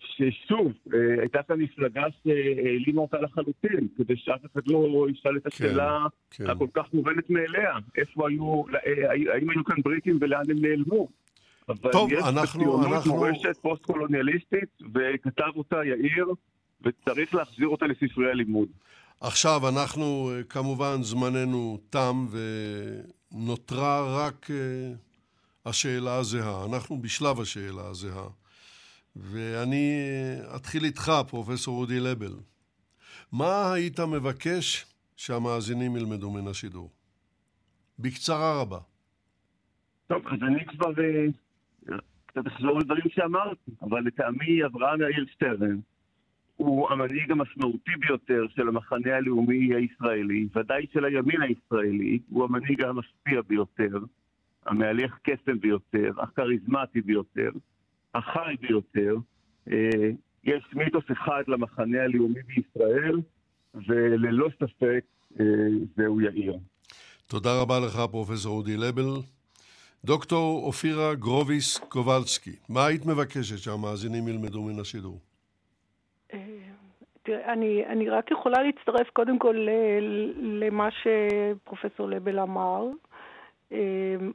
ששוב, אה, הייתה כאן מפלגה שהעלימה אותה לחלוטין, כדי שאף אחד לא ישאל את כן, השאלה כן, כן. הכל כך מובנת מאליה. איפה היו, אה, האם היו כאן בריטים ולאן הם נעלמו? אבל טוב, יש אנחנו, בציונות אנחנו... מורשת פוסט-קולוניאליסטית, וכתב אותה יאיר, וצריך להחזיר אותה לספרי הלימוד. עכשיו, אנחנו, כמובן, זמננו תם, ונותרה רק אה, השאלה הזהה. אנחנו בשלב השאלה הזהה. ואני אתחיל איתך, פרופסור אודי לבל. מה היית מבקש שהמאזינים ילמדו מן השידור? בקצרה רבה. טוב, אז אני כבר אה, קצת אחזור לדברים שאמרתי, אבל לטעמי אברהם יאיר שטרן הוא המנהיג המשמעותי ביותר של המחנה הלאומי הישראלי, ודאי של הימין הישראלי, הוא המנהיג המשפיע ביותר, המהלך קסם ביותר, הכריזמטי ביותר, החי ביותר. אה, יש מיתוס אחד למחנה הלאומי בישראל, וללא ספק אה, זהו יאיר. תודה רבה לך, פרופסור אודי לבל. דוקטור אופירה גרוביס קובלסקי, מה היית מבקשת שהמאזינים ילמדו מן השידור? אה, תראה, אני, אני רק יכולה להצטרף קודם כל למה שפרופסור לבל אמר.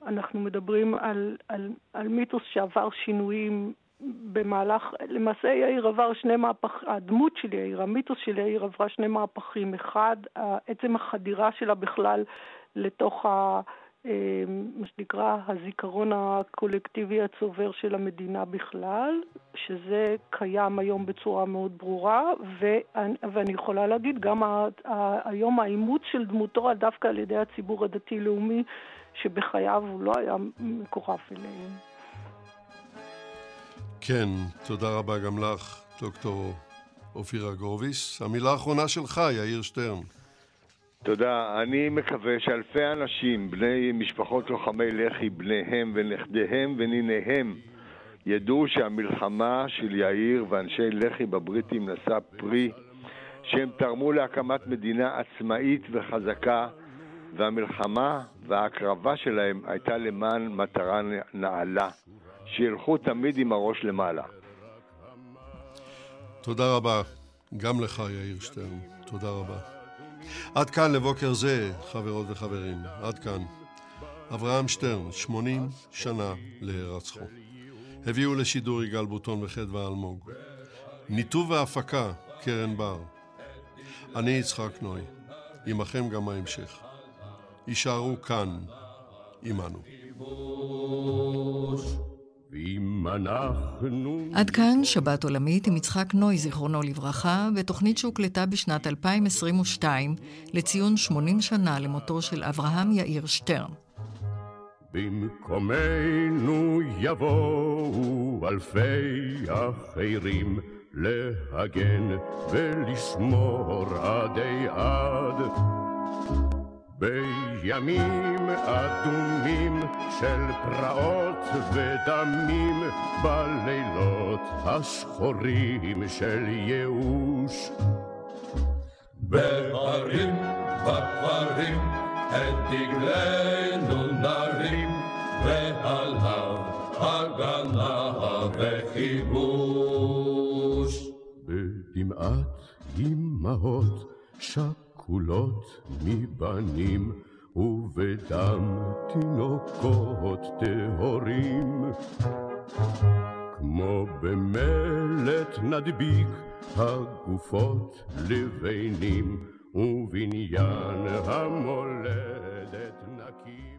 אנחנו מדברים על, על, על מיתוס שעבר שינויים במהלך, למעשה יאיר עבר שני מהפכים, הדמות של יאיר, המיתוס של יאיר עברה שני מהפכים. אחד, עצם החדירה שלה בכלל לתוך ה... אה, מה שנקרא הזיכרון הקולקטיבי הצובר של המדינה בכלל, שזה קיים היום בצורה מאוד ברורה, ואני, ואני יכולה להגיד גם ה, ה, היום האימוץ של דמותו דווקא על ידי הציבור הדתי-לאומי, שבחייו הוא לא היה מקורב אליהם. כן, תודה רבה גם לך, דוקטור אופירה גורביס. המילה האחרונה שלך, יאיר שטרן. תודה. אני מקווה שאלפי אנשים, בני משפחות לוחמי לח"י, בניהם ונכדיהם וניניהם, ידעו שהמלחמה של יאיר ואנשי לח"י בבריטים נשא פרי, שהם תרמו להקמת מדינה עצמאית וחזקה, והמלחמה וההקרבה שלהם הייתה למען מטרה נעלה, שילכו תמיד עם הראש למעלה. תודה רבה. גם לך, יאיר שטרן. תודה רבה. עד כאן לבוקר זה, חברות וחברים, עד כאן. אברהם שטרן, 80 שנה להירצחו. הביאו לשידור יגאל בוטון וחדווה אלמוג. ניתוב והפקה, קרן בר. אני יצחק נוי, עמכם גם ההמשך. יישארו כאן, עמנו. עד כאן שבת עולמית עם יצחק נוי, זיכרונו לברכה, בתוכנית שהוקלטה בשנת 2022 לציון 80 שנה למותו של אברהם יאיר שטרן. במקומנו יבואו אלפי אחרים להגן ולשמור עדי עד. בימים אדומים של פרעות ודמים, בלילות השחורים של ייאוש. בהרים, בכפרים, את דגלנו נרים, ועליו הגנה וכיבוש. בדמעת אמהות שק כחולות מבנים ובדם תינוקות טהורים. כמו במלט נדביק הגופות לבנים ובניין המולדת נקים